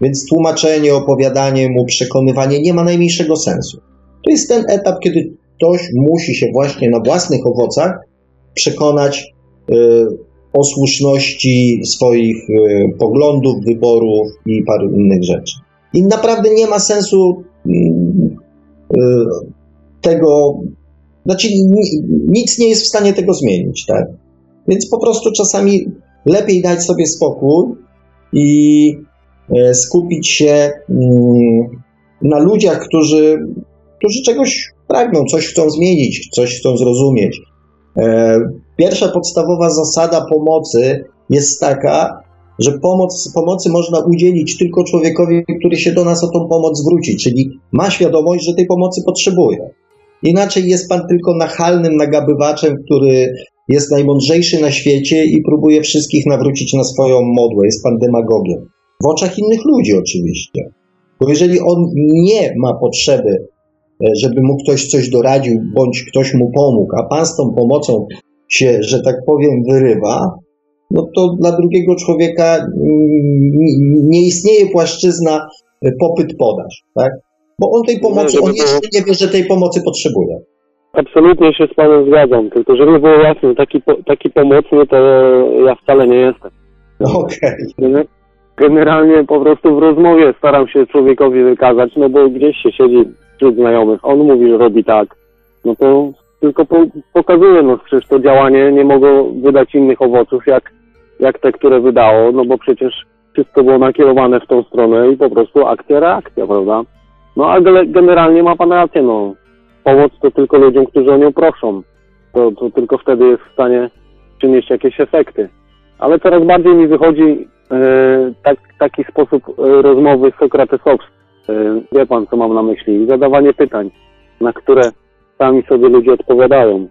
Więc tłumaczenie, opowiadanie mu, przekonywanie nie ma najmniejszego sensu. To jest ten etap, kiedy ktoś musi się właśnie na własnych owocach przekonać y, o słuszności swoich y, poglądów, wyborów i paru innych rzeczy. I naprawdę nie ma sensu mm, y, tego, znaczy ni- nic nie jest w stanie tego zmienić, tak? Więc po prostu czasami lepiej dać sobie spokój i e, skupić się mm, na ludziach, którzy, którzy czegoś pragną, coś chcą zmienić, coś chcą zrozumieć. E, Pierwsza podstawowa zasada pomocy jest taka, że pomoc, pomocy można udzielić tylko człowiekowi, który się do nas o tą pomoc zwróci, czyli ma świadomość, że tej pomocy potrzebuje. Inaczej jest pan tylko nachalnym nagabywaczem, który jest najmądrzejszy na świecie i próbuje wszystkich nawrócić na swoją modłę. Jest pan demagogiem. W oczach innych ludzi oczywiście. Bo jeżeli on nie ma potrzeby, żeby mu ktoś coś doradził, bądź ktoś mu pomógł, a pan z tą pomocą się, że tak powiem, wyrywa, no to dla drugiego człowieka mm, nie istnieje płaszczyzna e, popyt-podaż, tak? Bo on tej pomocy, żeby on jeszcze nie wie, że tej pomocy potrzebuje. Absolutnie się z Panem zgadzam, tylko żeby było jasne, taki, po, taki pomocny to ja wcale nie jestem. Okej. Gener- Generalnie po prostu w rozmowie staram się człowiekowi wykazać, no bo gdzieś się siedzi wśród znajomych, on mówi, że robi tak, no to tylko po, pokazuje, no przecież to działanie nie mogło wydać innych owoców jak, jak te, które wydało, no bo przecież wszystko było nakierowane w tą stronę i po prostu akcja, reakcja, prawda? No a generalnie ma Pan rację, no pomoc to tylko ludziom, którzy o nią proszą, to, to tylko wtedy jest w stanie przynieść jakieś efekty. Ale coraz bardziej mi wychodzi e, tak, taki sposób e, rozmowy sokratesowski. E, wie pan, co mam na myśli? Zadawanie pytań, na które sami sobie ludzie odpowiadają.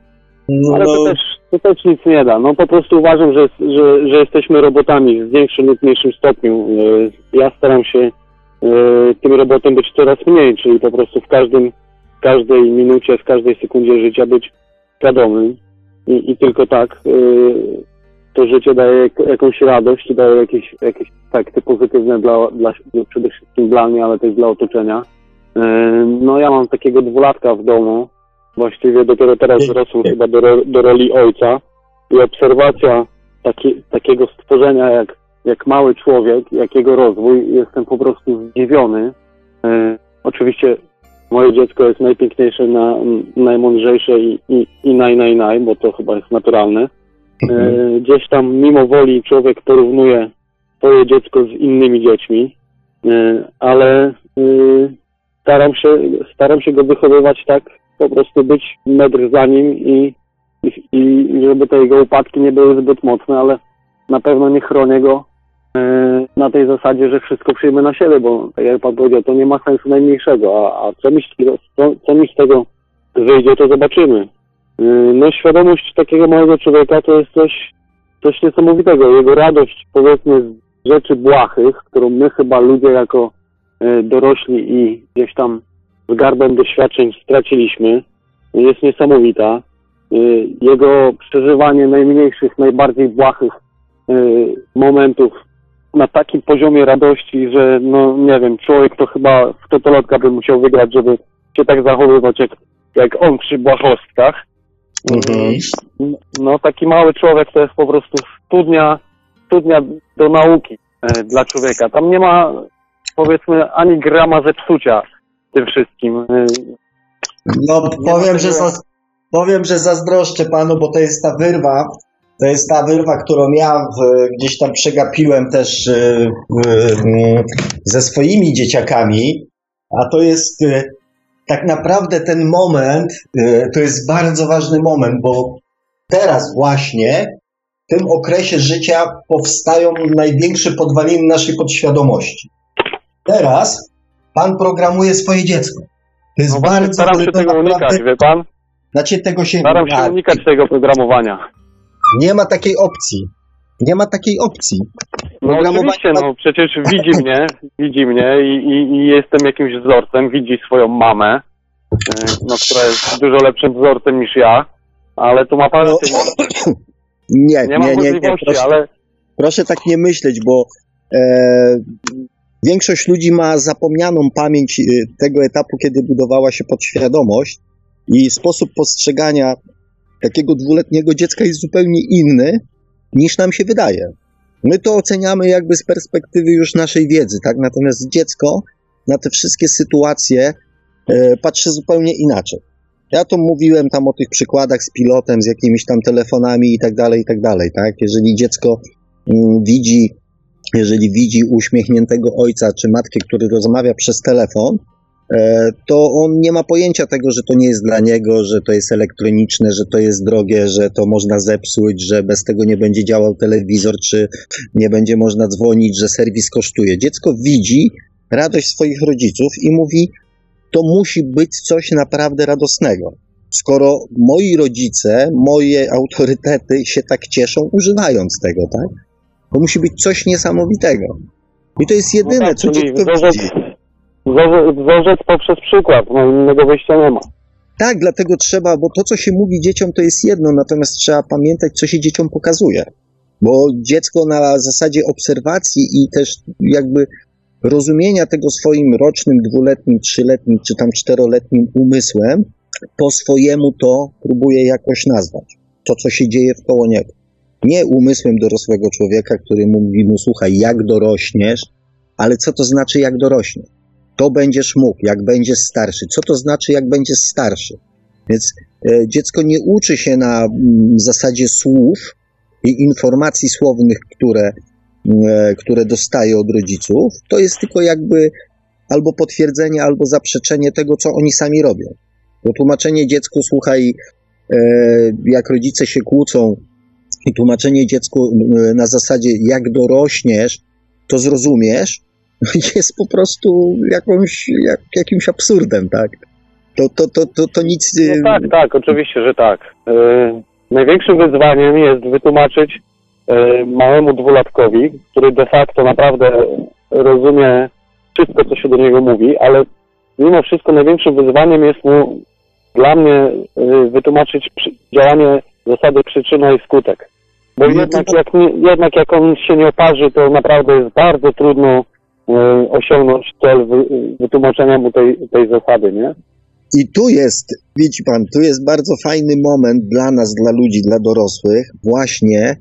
No, Ale to też, to też nic nie da. No po prostu uważam, że, że, że jesteśmy robotami w większym lub mniejszym stopniu. E, Ja staram się e, tym robotem być coraz mniej, czyli po prostu w każdym, w każdej minucie, w każdej sekundzie życia być świadomym i, i tylko tak to życie daje jak- jakąś radość i daje jakieś, jakieś efekty pozytywne dla, dla, przede wszystkim dla mnie, ale też dla otoczenia. No ja mam takiego dwulatka w domu, właściwie dopiero teraz wrosłem chyba do, do roli ojca i obserwacja taki, takiego stworzenia jak, jak mały człowiek, jak jego rozwój, jestem po prostu zdziwiony. Oczywiście moje dziecko jest najpiękniejsze, na, najmądrzejsze i, i, i naj, naj, naj, bo to chyba jest naturalne. E, gdzieś tam mimo woli człowiek porównuje swoje dziecko z innymi dziećmi, e, ale e, staram się, staram się go wychowywać tak, po prostu być metr za nim i, i, i żeby te jego upadki nie były zbyt mocne, ale na pewno nie chronię go na tej zasadzie, że wszystko przyjmę na siebie, bo tak jak pan powiedział, to nie ma sensu najmniejszego, a, a co, mi, co, co mi z tego wyjdzie, to zobaczymy. E, No świadomość takiego małego człowieka to jest coś, coś niesamowitego. Jego radość powiedzmy z rzeczy błahych, którą my chyba ludzie jako e, dorośli i gdzieś tam z garbem doświadczeń straciliśmy, jest niesamowita. E, Jego przeżywanie najmniejszych, najbardziej błahych momentów na takim poziomie radości, że no nie wiem, człowiek to chyba w totolotka by musiał wygrać, żeby się tak zachowywać jak, jak on przy błahostkach. Mhm. No taki mały człowiek to jest po prostu studnia, studnia do nauki e, dla człowieka. Tam nie ma powiedzmy ani grama zepsucia w tym wszystkim. E, No, powiem, że, zaz, powiem, że zazdroszczę panu, bo to jest ta wyrwa, to jest ta wyrwa, którą ja w, gdzieś tam przegapiłem też e, w, m, ze swoimi dzieciakami, a to jest e, tak naprawdę ten moment, e, to jest bardzo ważny moment, bo teraz właśnie w tym okresie życia powstają największe podwaliny naszej podświadomości. Teraz pan programuje swoje dziecko. To jest No bardzo staram się tego naprawdę- unikać, wie pan? znaczy tego się Staram się tak, unikać tego programowania. nie ma takiej opcji. Nie ma takiej opcji. No oczywiście, no przecież widzi mnie, widzi mnie i, i, i jestem jakimś wzorcem, widzi swoją mamę, e, no, która jest dużo lepszym wzorcem niż ja, ale tu ma pan No, Nie, nie nie, nie, nie. Proszę, ale proszę tak nie myśleć, bo e, większość ludzi ma zapomnianą pamięć e, tego etapu, kiedy budowała się podświadomość i sposób postrzegania takiego dwuletniego dziecka jest zupełnie inny niż nam się wydaje. My to oceniamy jakby z perspektywy już naszej wiedzy, tak? Natomiast dziecko na te wszystkie sytuacje e, patrzy zupełnie inaczej. Ja to mówiłem tam o tych przykładach z pilotem, z jakimiś tam telefonami i tak dalej, i tak dalej, tak? Jeżeli dziecko mm, widzi, jeżeli widzi uśmiechniętego ojca czy matkę, który rozmawia przez telefon, to on nie ma pojęcia tego, że to nie jest dla niego, że to jest elektroniczne, że to jest drogie, że to można zepsuć, że bez tego nie będzie działał telewizor, czy nie będzie można dzwonić, że serwis kosztuje. Dziecko widzi radość swoich rodziców i mówi, to musi być coś naprawdę radosnego. Skoro moi rodzice, moje autorytety się tak cieszą, używając tego, tak? To musi być coś niesamowitego. I to jest jedyne, no tak, co dziecko widzi. Wzorzec, poprzez przykład, no innego wyjścia nie ma. Tak, dlatego trzeba, bo to, co się mówi dzieciom, to jest jedno, natomiast trzeba pamiętać, co się dzieciom pokazuje. Bo dziecko na zasadzie obserwacji i też jakby rozumienia tego swoim rocznym, dwuletnim, trzyletnim czy tam czteroletnim umysłem, po swojemu to próbuje jakoś nazwać. To, co się dzieje w koło niego. Nie umysłem dorosłego człowieka, który mówi mu, słuchaj, jak dorośniesz, ale co to znaczy, jak dorośniesz? To będziesz mógł, jak będziesz starszy. Co to znaczy, jak będziesz starszy? Więc e, dziecko nie uczy się na mm, zasadzie słów i informacji słownych, które, e, które dostaje od rodziców. To jest tylko jakby albo potwierdzenie, albo zaprzeczenie tego, co oni sami robią. Bo tłumaczenie dziecku, słuchaj, e, jak rodzice się kłócą, i tłumaczenie dziecku na zasadzie, jak dorośniesz, to zrozumiesz, jest po prostu jakąś, jak, jakimś absurdem, tak? To, to, to, to, to nic... y, No tak, tak, oczywiście, że tak. E, największym wyzwaniem jest wytłumaczyć e, małemu dwulatkowi, który de facto naprawdę rozumie wszystko, co się do niego mówi, ale mimo wszystko największym wyzwaniem jest mu dla mnie wytłumaczyć przy, działanie zasady przyczyna i skutek. Bo No to jednak tak. jak, nie, jednak jak on się nie oparzy, to naprawdę jest bardzo trudno osiągnąć cel wy, wytłumaczenia mu tej, tej zasady, nie? I tu jest, widzi pan, tu jest bardzo fajny moment dla nas, dla ludzi, dla dorosłych, właśnie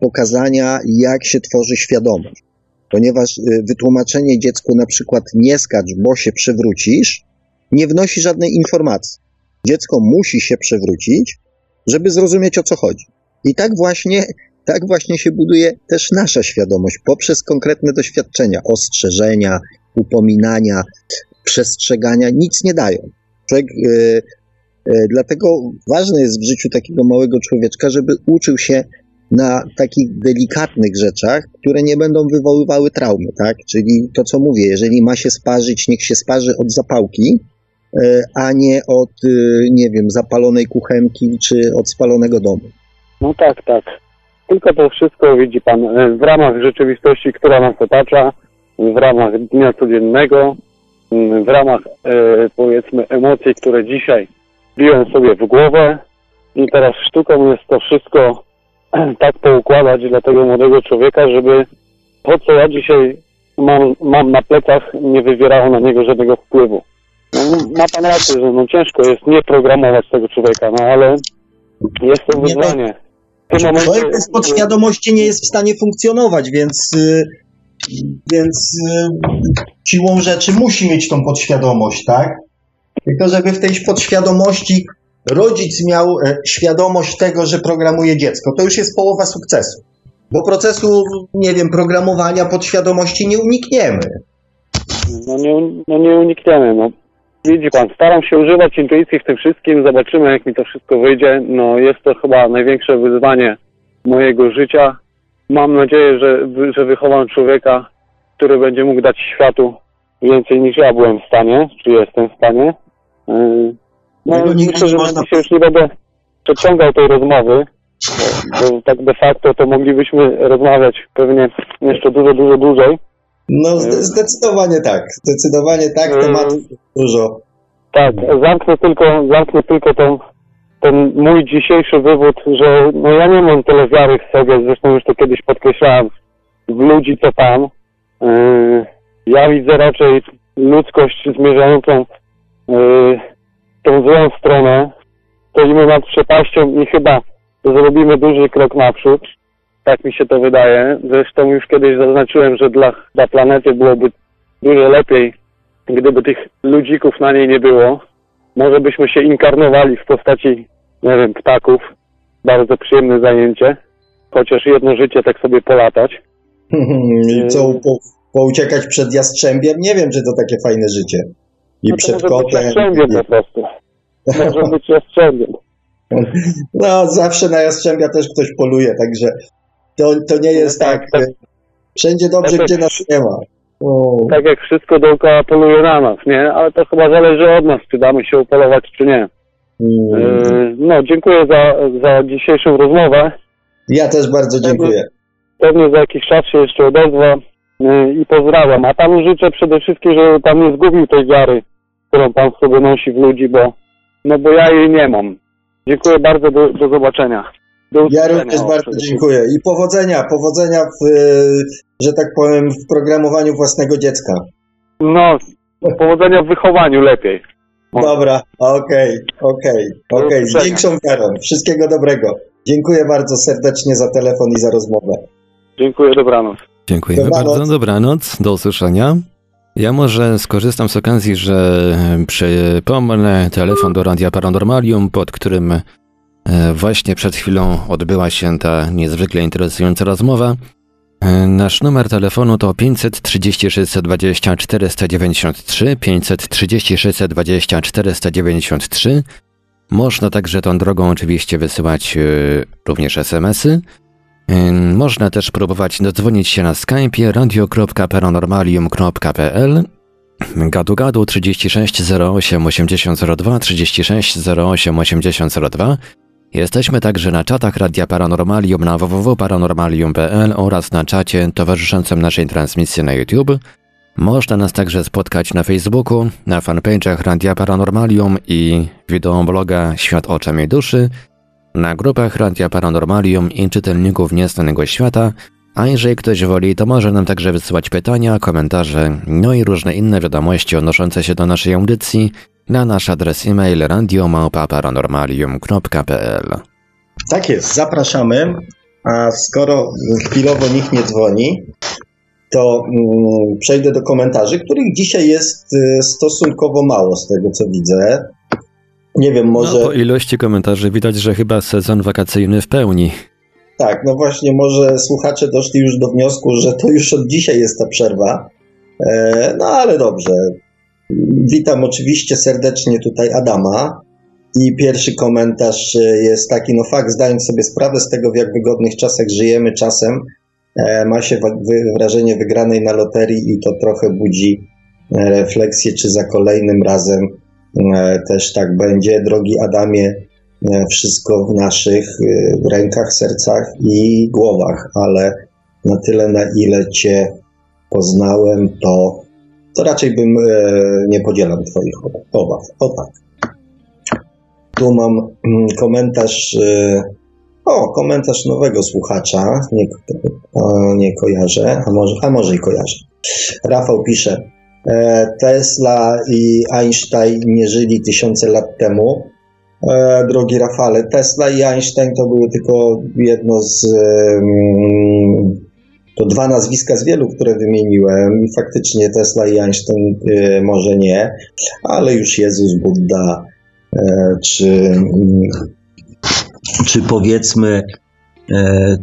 pokazania, jak się tworzy świadomość. Ponieważ y, wytłumaczenie dziecku na przykład nie skacz, bo się przewrócisz, nie wnosi żadnej informacji. Dziecko musi się przewrócić, żeby zrozumieć o co chodzi. I tak właśnie, tak właśnie się buduje też nasza świadomość poprzez konkretne doświadczenia, ostrzeżenia, upominania, przestrzegania, nic nie dają. E, e, dlatego ważne jest w życiu takiego małego człowieczka, żeby uczył się na takich delikatnych rzeczach, które nie będą wywoływały traumy, tak? Czyli to, co mówię, jeżeli ma się sparzyć, niech się sparzy od zapałki, e, a nie od, nie wiem, zapalonej kuchenki czy od spalonego domu. No tak, tak. Tylko to wszystko widzi pan e, w ramach rzeczywistości, która nas otacza, w ramach dnia codziennego, w ramach e, powiedzmy emocji, które dzisiaj biją sobie w głowę i teraz sztuką jest to wszystko tak poukładać dla tego młodego człowieka, żeby to, co ja dzisiaj mam, mam na plecach, nie wywierało na niego żadnego wpływu. No, ma pan rację, że no ciężko jest nie programować tego człowieka, no ale jest to Nie, wyzwanie. Znaczy, momencie- Człowiek bez podświadomości nie jest w stanie funkcjonować, więc, y, więc y, siłą rzeczy musi mieć tą podświadomość, tak? Tylko żeby w tej podświadomości rodzic miał e, świadomość tego, że programuje dziecko, to już jest połowa sukcesu. Bo procesu, nie wiem, programowania podświadomości nie unikniemy. No nie, no nie unikniemy, no. Widzi pan, staram się używać intuicji w tym wszystkim, zobaczymy jak mi to wszystko wyjdzie. No jest to chyba największe wyzwanie mojego życia. Mam nadzieję, że, że wychowam człowieka, który będzie mógł dać światu więcej niż ja byłem w stanie, czy jestem w stanie. Yy, No myślę, że można- dzisiaj już nie będę przeciągał tej rozmowy, bo tak de facto to moglibyśmy rozmawiać pewnie jeszcze dużo, dużo dłużej. No, zde- zdecydowanie tak. Zdecydowanie tak, Mm. tematów dużo. Tak, zamknę tylko, zamknę tylko ten, ten mój dzisiejszy wywód, że no ja nie mam tyle wiary w sobie, zresztą już to kiedyś podkreślałem, w ludzi co pan. Yy, ja widzę raczej ludzkość zmierzającą yy, tą złą stronę. Stoimy nad przepaścią i chyba zrobimy duży krok naprzód. Tak mi się to wydaje. Zresztą już kiedyś zaznaczyłem, że dla, dla planety byłoby dużo lepiej, gdyby tych ludzików na niej nie było, może byśmy się inkarnowali w postaci, nie wiem, ptaków. Bardzo przyjemne zajęcie. Chociaż jedno życie tak sobie polatać. I co, po, pouciekać przed jastrzębiem? Nie wiem, czy to takie fajne życie. I No przed może być kotem. jastrzębiem po prostu. Może być jastrzębiem. No, zawsze na jastrzębia też ktoś poluje, także to, to nie jest tak, tak. tak. Wszędzie dobrze, Tak, gdzie nas nie ma. O, Tak jak wszystko dookoła poluje na nas, nie? Ale to chyba zależy od nas, czy damy się upolować, czy nie. mm. Yy, No, dziękuję za, za dzisiejszą rozmowę. Ja też bardzo dziękuję. Pewnie za jakiś czas się jeszcze odezwę yy, i pozdrawiam. A panu życzę przede wszystkim, żeby pan nie zgubił tej wiary, którą pan sobie nosi w ludzi, bo, no bo ja jej nie mam. Dziękuję bardzo, do, do zobaczenia. Do Ja również bardzo dziękuję. I powodzenia, powodzenia w, e, że tak powiem, w programowaniu własnego dziecka. No, powodzenia w wychowaniu lepiej. Dobra, okej, okej, okej, z większą wiarą. Wszystkiego dobrego. Dziękuję bardzo serdecznie za telefon i za rozmowę. Dziękuję, dobranoc. Dziękujemy Dobranoc. bardzo, dobranoc, do usłyszenia. Ja może skorzystam z okazji, że przypomnę telefon do Radia Paranormalium, pod którym właśnie przed chwilą odbyła się ta niezwykle interesująca rozmowa. E, Nasz numer telefonu to 530 620 493, 530 620 493. Można także tą drogą oczywiście wysyłać e, również SMS-y. Można też próbować dodzwonić się na Skype'ie radio.paranormalium.pl Gadu Gadu 36 08 8002 36 08 8002. Jesteśmy także na czatach Radia Paranormalium na www.paranormalium.pl oraz na czacie towarzyszącym naszej transmisji na YouTube. Można nas także spotkać na Facebooku, na fanpage'ach Radia Paranormalium i wideobloga Świat Oczami Duszy, na grupach Radia Paranormalium i czytelników Nieznanego Świata, a jeżeli ktoś woli, to może nam także wysyłać pytania, komentarze, no i różne inne wiadomości odnoszące się do naszej audycji na nasz adres e-mail radiomałpa-paranormalium.pl Tak jest, zapraszamy. A skoro chwilowo nikt nie dzwoni, to mm, przejdę do komentarzy, których dzisiaj jest y, stosunkowo mało z tego co widzę. Nie wiem, może. No, po ilości komentarzy widać, że chyba sezon wakacyjny w pełni. Tak, no właśnie, może słuchacze doszli już do wniosku, że to już od dzisiaj jest ta przerwa. E, no ale dobrze. Witam oczywiście serdecznie tutaj Adama. I pierwszy komentarz jest taki, no fakt, zdając sobie sprawę z tego, w jak wygodnych czasach żyjemy czasem, e, ma się wrażenie wygranej na loterii i to trochę budzi e, refleksję, czy za kolejnym razem też tak będzie. Drogi Adamie, wszystko w naszych rękach, sercach i głowach, ale na tyle, na ile Cię poznałem, to, to raczej bym nie podzielam Twoich obaw. O tak. Tu mam komentarz, o, komentarz nowego słuchacza, nie, nie kojarzę, a może, a może i kojarzę. Rafał pisze, Tesla i Einstein nie żyli tysiące lat temu, E, drogi Rafale. Tesla i Einstein to były tylko jedno z. To dwa nazwiska z wielu, które wymieniłem. Faktycznie Tesla i Einstein e, może nie, ale już Jezus, Buddha, e, czy, czy powiedzmy,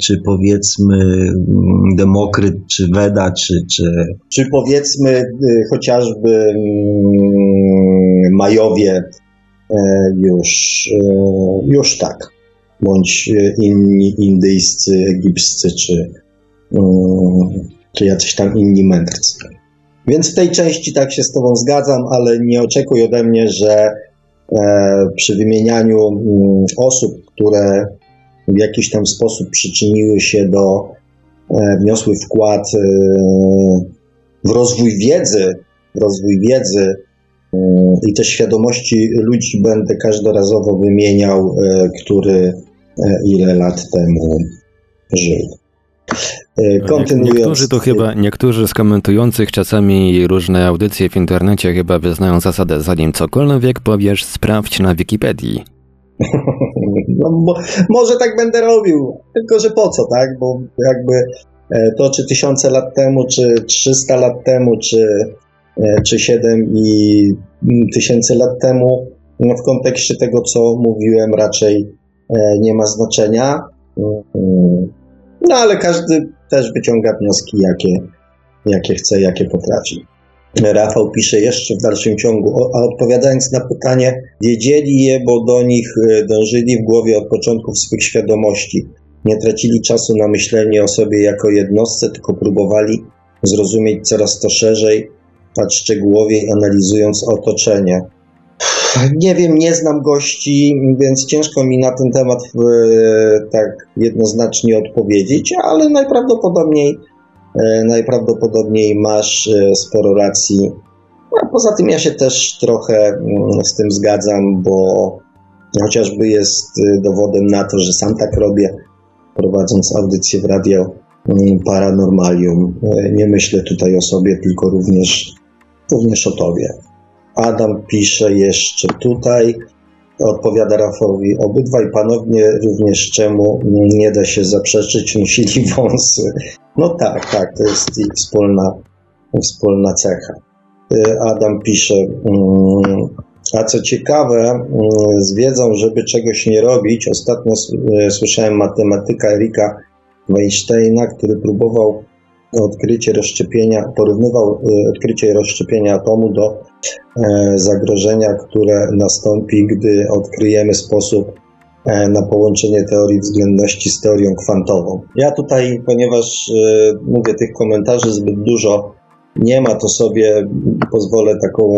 czy powiedzmy mm, Demokryt, czy Weda, czy, czy, czy powiedzmy chociażby mm, Majowie E, już, e, już tak. Bądź inni indyjscy, egipscy, czy, mm, czy jacyś tam inni mędrcy. Więc w tej części tak się z Tobą zgadzam, ale nie oczekuj ode mnie, że e, przy wymienianiu mm, osób, które w jakiś tam sposób przyczyniły się do, wniosły wkład w rozwój wiedzy, w rozwój wiedzy i te świadomości ludzi będę każdorazowo wymieniał, e, który e, ile lat temu żył. E, kontynuując. Niektórzy to chyba, niektórzy z komentujących czasami różne audycje w internecie chyba wyznają zasadę, zanim cokolwiek powiesz, sprawdź na Wikipedii. No, bo, może tak będę robił, tylko że po co, tak? Bo jakby to, czy tysiące lat temu, czy 300 lat temu, czy E, czy 7 i mm, tysięcy lat temu, no w kontekście tego, co mówiłem, raczej e, nie ma znaczenia. Mm, no ale każdy też wyciąga wnioski, jakie, jakie chce, jakie potrafi. Rafał pisze jeszcze w dalszym ciągu, a odpowiadając na pytanie, wiedzieli je, bo do nich e, dążyli w głowie od początków swych świadomości. Nie tracili czasu na myślenie o sobie jako jednostce, tylko próbowali zrozumieć coraz to szerzej, tak szczegółowiej analizując otoczenie. Nie wiem, nie znam gości, więc ciężko mi na ten temat e, tak jednoznacznie odpowiedzieć, ale najprawdopodobniej, e, najprawdopodobniej masz e, sporo racji. A poza tym ja się też trochę mm, z tym zgadzam, bo chociażby jest dowodem na to, że sam tak robię, prowadząc audycję w radio mm, Paranormalium. Nie myślę tutaj o sobie, tylko również również o tobie. Adam pisze jeszcze tutaj, odpowiada Rafałowi, obydwaj panowie również czemu nie da się zaprzeczyć, nosili wąsy. No tak, tak, to jest ich wspólna, wspólna cecha. Y, Adam pisze, mm, a co ciekawe, mm, z wiedzą, żeby czegoś nie robić, ostatnio y, słyszałem matematyka Erika Weinsteina, który próbował odkrycie rozszczepienia, porównywał e, odkrycie rozszczepienia atomu do e, zagrożenia, które nastąpi, gdy odkryjemy sposób e, na połączenie teorii względności z teorią kwantową. Ja tutaj, ponieważ mówię tych komentarzy zbyt dużo, nie ma, to sobie pozwolę taką,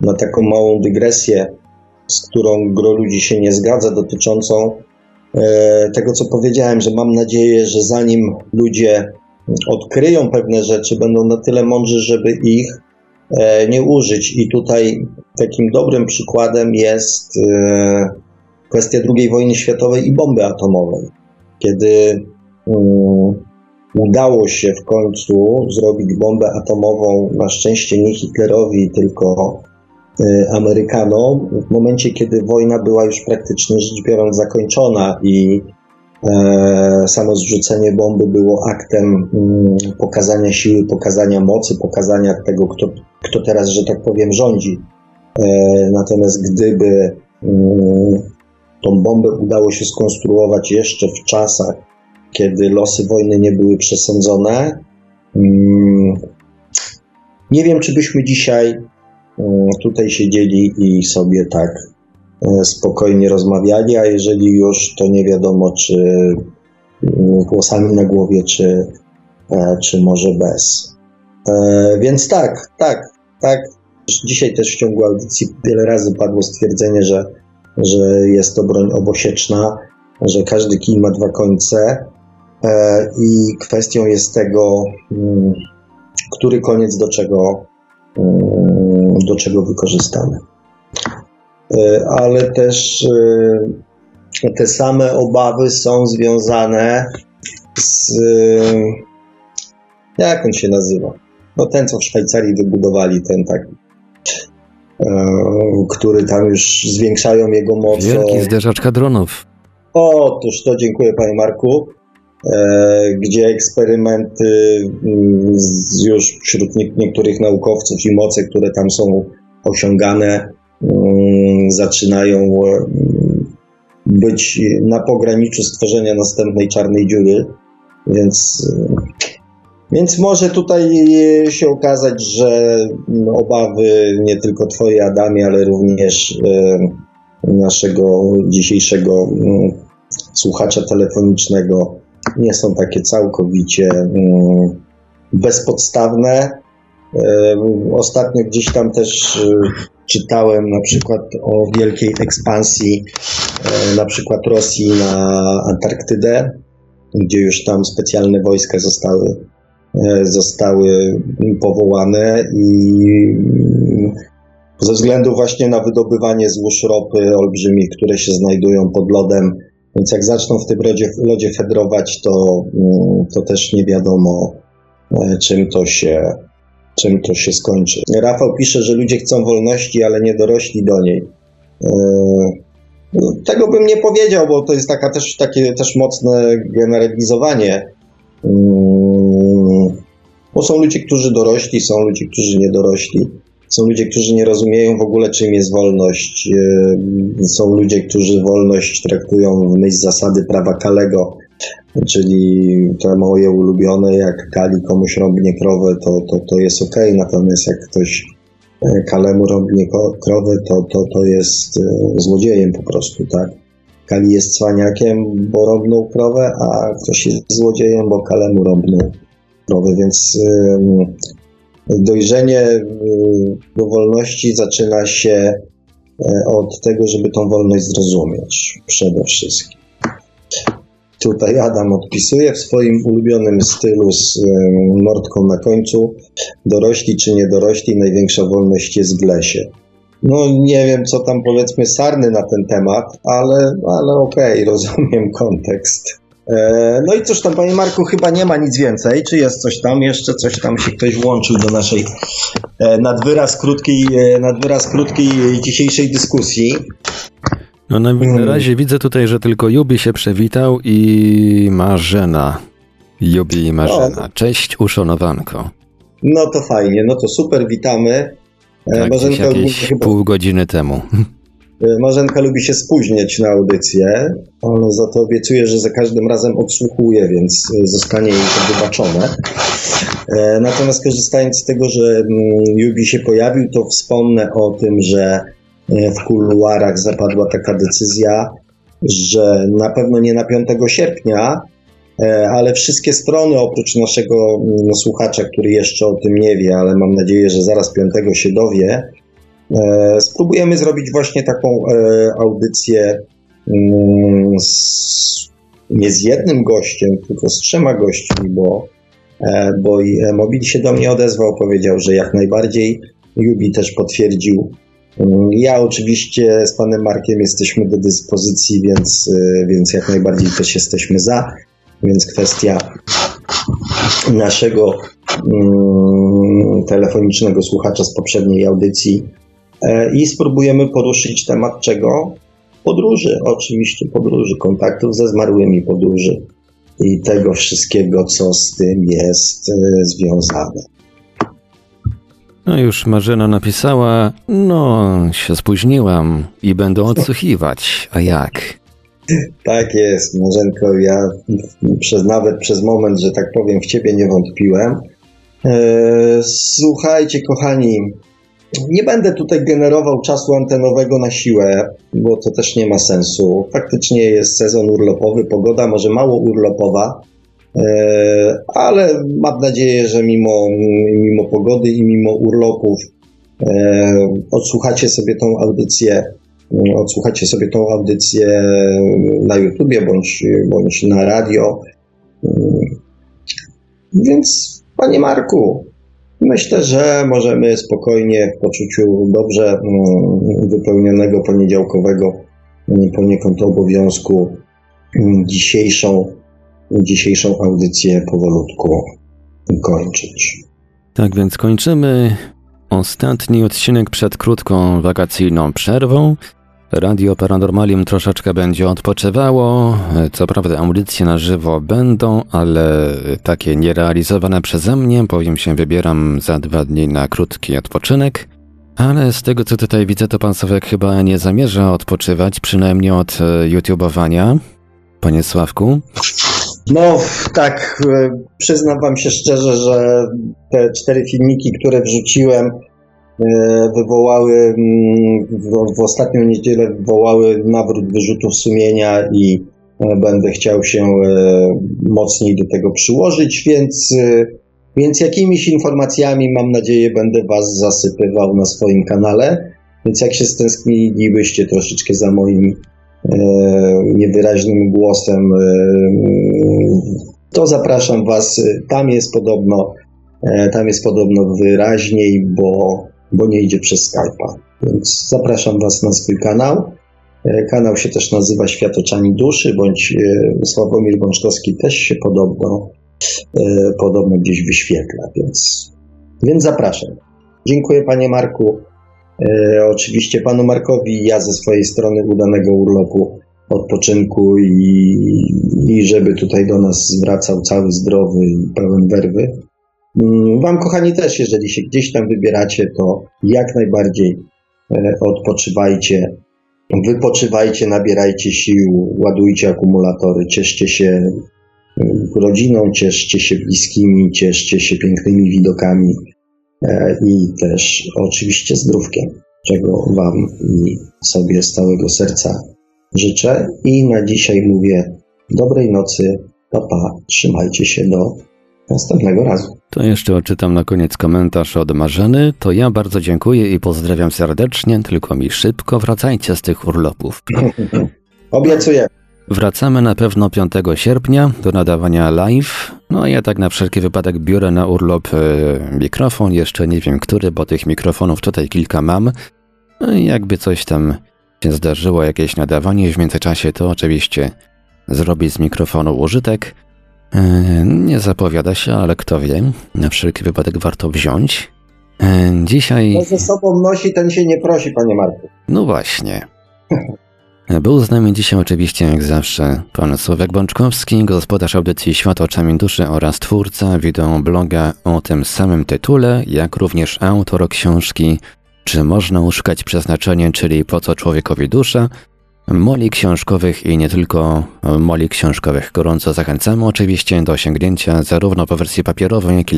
na taką małą dygresję, z którą gro ludzi się nie zgadza, dotyczącą tego, co powiedziałem, że mam nadzieję, że zanim ludzie odkryją pewne rzeczy, będą na tyle mądrzy, żeby ich e, nie użyć. I tutaj takim dobrym przykładem jest e, kwestia II wojny światowej i bomby atomowej. Kiedy um, udało się w końcu zrobić bombę atomową, na szczęście nie Hitlerowi, tylko y, Amerykanom, w momencie, kiedy wojna była już praktycznie rzecz biorąc zakończona i e, samo zrzucenie bomby było aktem mm, pokazania siły, pokazania mocy, pokazania tego, kto, kto teraz, że tak powiem, rządzi. E, natomiast gdyby mm, tą bombę udało się skonstruować jeszcze w czasach, kiedy losy wojny nie były przesądzone. Mm, nie wiem, czy byśmy dzisiaj tutaj siedzieli i sobie tak e, spokojnie rozmawiali, a jeżeli już, to nie wiadomo, czy mm, głosami na głowie, czy, e, czy może bez. E, więc tak, tak, tak. Dzisiaj też w ciągu audycji wiele razy padło stwierdzenie, że, że jest to broń obosieczna, że każdy kij ma dwa końce. E, i kwestią jest tego, mm, który koniec do czego, mm, do czego wykorzystamy. E, ale też e, te same obawy są związane z. Jak on się nazywa? No ten, co w Szwajcarii wybudowali, ten taki, który tam już zwiększają jego moc. Wielki zderzacz hadronów. Otóż to dziękuję Panie Marku. E, gdzie eksperymenty mm, już wśród niektórych naukowców i moce, które tam są osiągane, zaczynają mm, być na pograniczu stworzenia następnej czarnej dziury. Więc, więc może tutaj się okazać, że obawy nie tylko Twoje, Adamie, ale również e, naszego dzisiejszego słuchacza telefonicznego nie są takie całkowicie mm, bezpodstawne. E, ostatnio gdzieś tam też e, czytałem na przykład o wielkiej ekspansji e, na przykład Rosji na Antarktydę, gdzie już tam specjalne wojska zostały, zostały powołane i mm, ze względu właśnie na wydobywanie złóż ropy olbrzymich, które się znajdują pod lodem, więc jak zaczną w tym lodzie, lodzie fedrować, to, mm, to też nie wiadomo, czym to, się, czym to się skończy. Rafał pisze, że ludzie chcą wolności, ale nie dorośli do niej. E, no, tego bym nie powiedział, bo to jest taka też, takie też mocne generalizowanie. Mm, bo są ludzie, którzy dorośli, są ludzie, którzy nie dorośli. Są ludzie, którzy nie rozumieją w ogóle, czym jest wolność. E, są ludzie, którzy wolność traktują w myśl zasady prawa Kalego, czyli to moje ulubione, jak Kali komuś rąbnie krowę, to, to, to jest ok, natomiast jak ktoś e, Kalemu rąbnie krowę, to, to, to jest e, złodziejem po prostu, tak? Kali jest cwaniakiem, bo rąbnął krowę, a ktoś jest złodziejem, bo Kalemu rąbnął krowę, więc Dojrzenie y, do wolności zaczyna się e, od tego, żeby tą wolność zrozumieć przede wszystkim. Tutaj Adam odpisuje w swoim ulubionym stylu z mordką na końcu. Dorośli czy niedorośli, największa wolność jest w lesie. No nie wiem, co tam powiedzmy sarny na ten temat, ale, ale okej, okay, rozumiem kontekst. E, no i cóż tam, panie Marku, chyba nie ma nic więcej. Czy jest coś tam? Jeszcze coś tam się ktoś włączył do naszej e, nadwyraz krótkiej, e, nadwyraz krótkiej dzisiejszej dyskusji. No na, na hmm. razie widzę tutaj, że tylko Jubi się przewitał i Marzena. Jubi i Marzena. Cześć, uszanowanko. No to fajnie, no to super, witamy. Tak, Marzenka jakieś chyba... pół godziny temu. E, Marzenka lubi się spóźniać na audycję, ale za to obiecuje, że za każdym razem odsłuchuje, więc e, zostanie jej to wybaczone. E, natomiast korzystając z tego, że Jubi mm, się pojawił, to wspomnę o tym, że w kuluarach zapadła taka decyzja, że na pewno nie na 5 sierpnia, E, ale wszystkie strony, oprócz naszego no, słuchacza, który jeszcze o tym nie wie, ale mam nadzieję, że zaraz piątego się dowie, e, spróbujemy zrobić właśnie taką e, audycję mm, z, nie z jednym gościem, tylko z trzema gośćmi, bo, bo Mobil się do mnie odezwał, powiedział, że jak najbardziej. Jubi też potwierdził. Ja oczywiście z panem Markiem jesteśmy do dyspozycji, więc, więc jak najbardziej też jesteśmy za. Więc kwestia naszego mm, telefonicznego słuchacza z poprzedniej audycji e, i spróbujemy poruszyć temat czego? Podróży, oczywiście podróży, kontaktów ze zmarłymi podróży i tego wszystkiego, co z tym jest e, związane. No już Marzena napisała, no się spóźniłam i będę odsłuchiwać, a jak? Tak jest, Marzenko. Ja przez, nawet przez moment, że tak powiem, w ciebie nie wątpiłem. E, słuchajcie, kochani, nie będę tutaj generował czasu antenowego na siłę, bo to też nie ma sensu. Faktycznie jest sezon urlopowy, pogoda może mało urlopowa, ale mam nadzieję, że mimo, mimo pogody i mimo urlopów e, odsłuchacie sobie tą audycję odsłuchacie sobie tą audycję na YouTubie bądź, bądź na radio. Więc, panie Marku, myślę, że możemy spokojnie w poczuciu dobrze mm, wypełnionego poniedziałkowego mm, poniekąd obowiązku mm, dzisiejszą, dzisiejszą audycję powolutku kończyć. Tak więc kończymy ostatni odcinek przed krótką wakacyjną przerwą. Radio Paranormalium troszeczkę będzie odpoczywało. Co prawda audycje na żywo będą, ale takie nierealizowane przeze mnie, bowiem się wybieram za dwa dni na krótki odpoczynek. Ale z tego co tutaj widzę, to pan Sławek chyba nie zamierza odpoczywać, przynajmniej od e, YouTubeowania. Panie Sławku? No tak, e, przyznam wam się szczerze, że te cztery filmiki, które wrzuciłem, E, wywołały mm, w, ostatnią niedzielę wywołały nawrót wyrzutów sumienia i e, będę chciał się mocniej do tego przyłożyć, więc, więc jakimiś informacjami mam nadzieję będę Was zasypywał na swoim kanale. Więc jak się stęsknilibyście troszeczkę za moim niewyraźnym głosem, to zapraszam Was. Tam jest podobno, tam jest podobno wyraźniej, bo bo nie idzie przez Skype'a. Więc zapraszam Was na swój kanał. E, kanał się też nazywa Świat oczami duszy, bądź e, Sławomir Bączkowski też się podobno, e, podobno gdzieś wyświetla, więc, więc zapraszam. Dziękuję Panie Marku. Oczywiście Panu Markowi ja ze swojej strony udanego urlopu, odpoczynku i, i żeby tutaj do nas zwracał cały zdrowy i pełen werwy. Mm, wam, kochani, też, jeżeli się gdzieś tam wybieracie, to jak najbardziej e, odpoczywajcie, wypoczywajcie, nabierajcie sił, ładujcie akumulatory, cieszcie się mm, rodziną, cieszcie się bliskimi, cieszcie się pięknymi widokami e, i też oczywiście zdrówkiem, czego Wam i sobie z całego serca życzę. I na dzisiaj mówię dobrej nocy, papa, trzymajcie się do następnego razu. To jeszcze odczytam na koniec komentarz od Marzeny. To ja bardzo dziękuję i pozdrawiam serdecznie, tylko mi szybko wracajcie z tych urlopów. Obiecuję. Wracamy na pewno 5 sierpnia do nadawania live. No ja tak na wszelki wypadek biorę na urlop e, mikrofon, jeszcze nie wiem który, bo tych mikrofonów tutaj kilka mam. No jakby coś tam się zdarzyło, jakieś nadawanie w międzyczasie, to oczywiście zrobić z mikrofonu użytek. E, nie zapowiada się, ale kto wie, na wszelki wypadek warto wziąć. E, dzisiaj. To ze sobą nosi, ten się nie prosi, panie Marku. No właśnie. Był z nami dzisiaj oczywiście, jak zawsze, pan Sławek Bączkowski, gospodarz audycji Świat oczami duszy oraz twórca wideobloga o tym samym tytule, jak również autor książki Czy można uszukać przeznaczenie, czyli po co człowiekowi dusza, Moli książkowych i nie tylko moli książkowych. Gorąco zachęcamy oczywiście do sięgnięcia zarówno po wersję papierową, jak i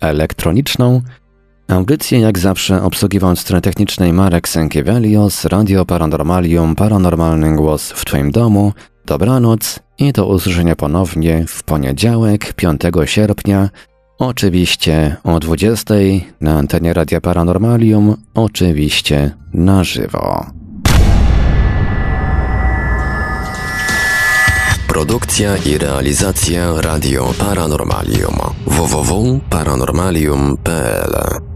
elektroniczną. Audycję jak zawsze obsługiwał strony technicznej Marek Sękiewelios, Radio Paranormalium, Paranormalny Głos w Twoim domu. Dobranoc i do usłyszenia ponownie w poniedziałek, 5 sierpnia, oczywiście o 20 na antenie Radia Paranormalium, oczywiście na żywo. Produkcja i realizacja Radio Paranormalium www.paranormalium.pl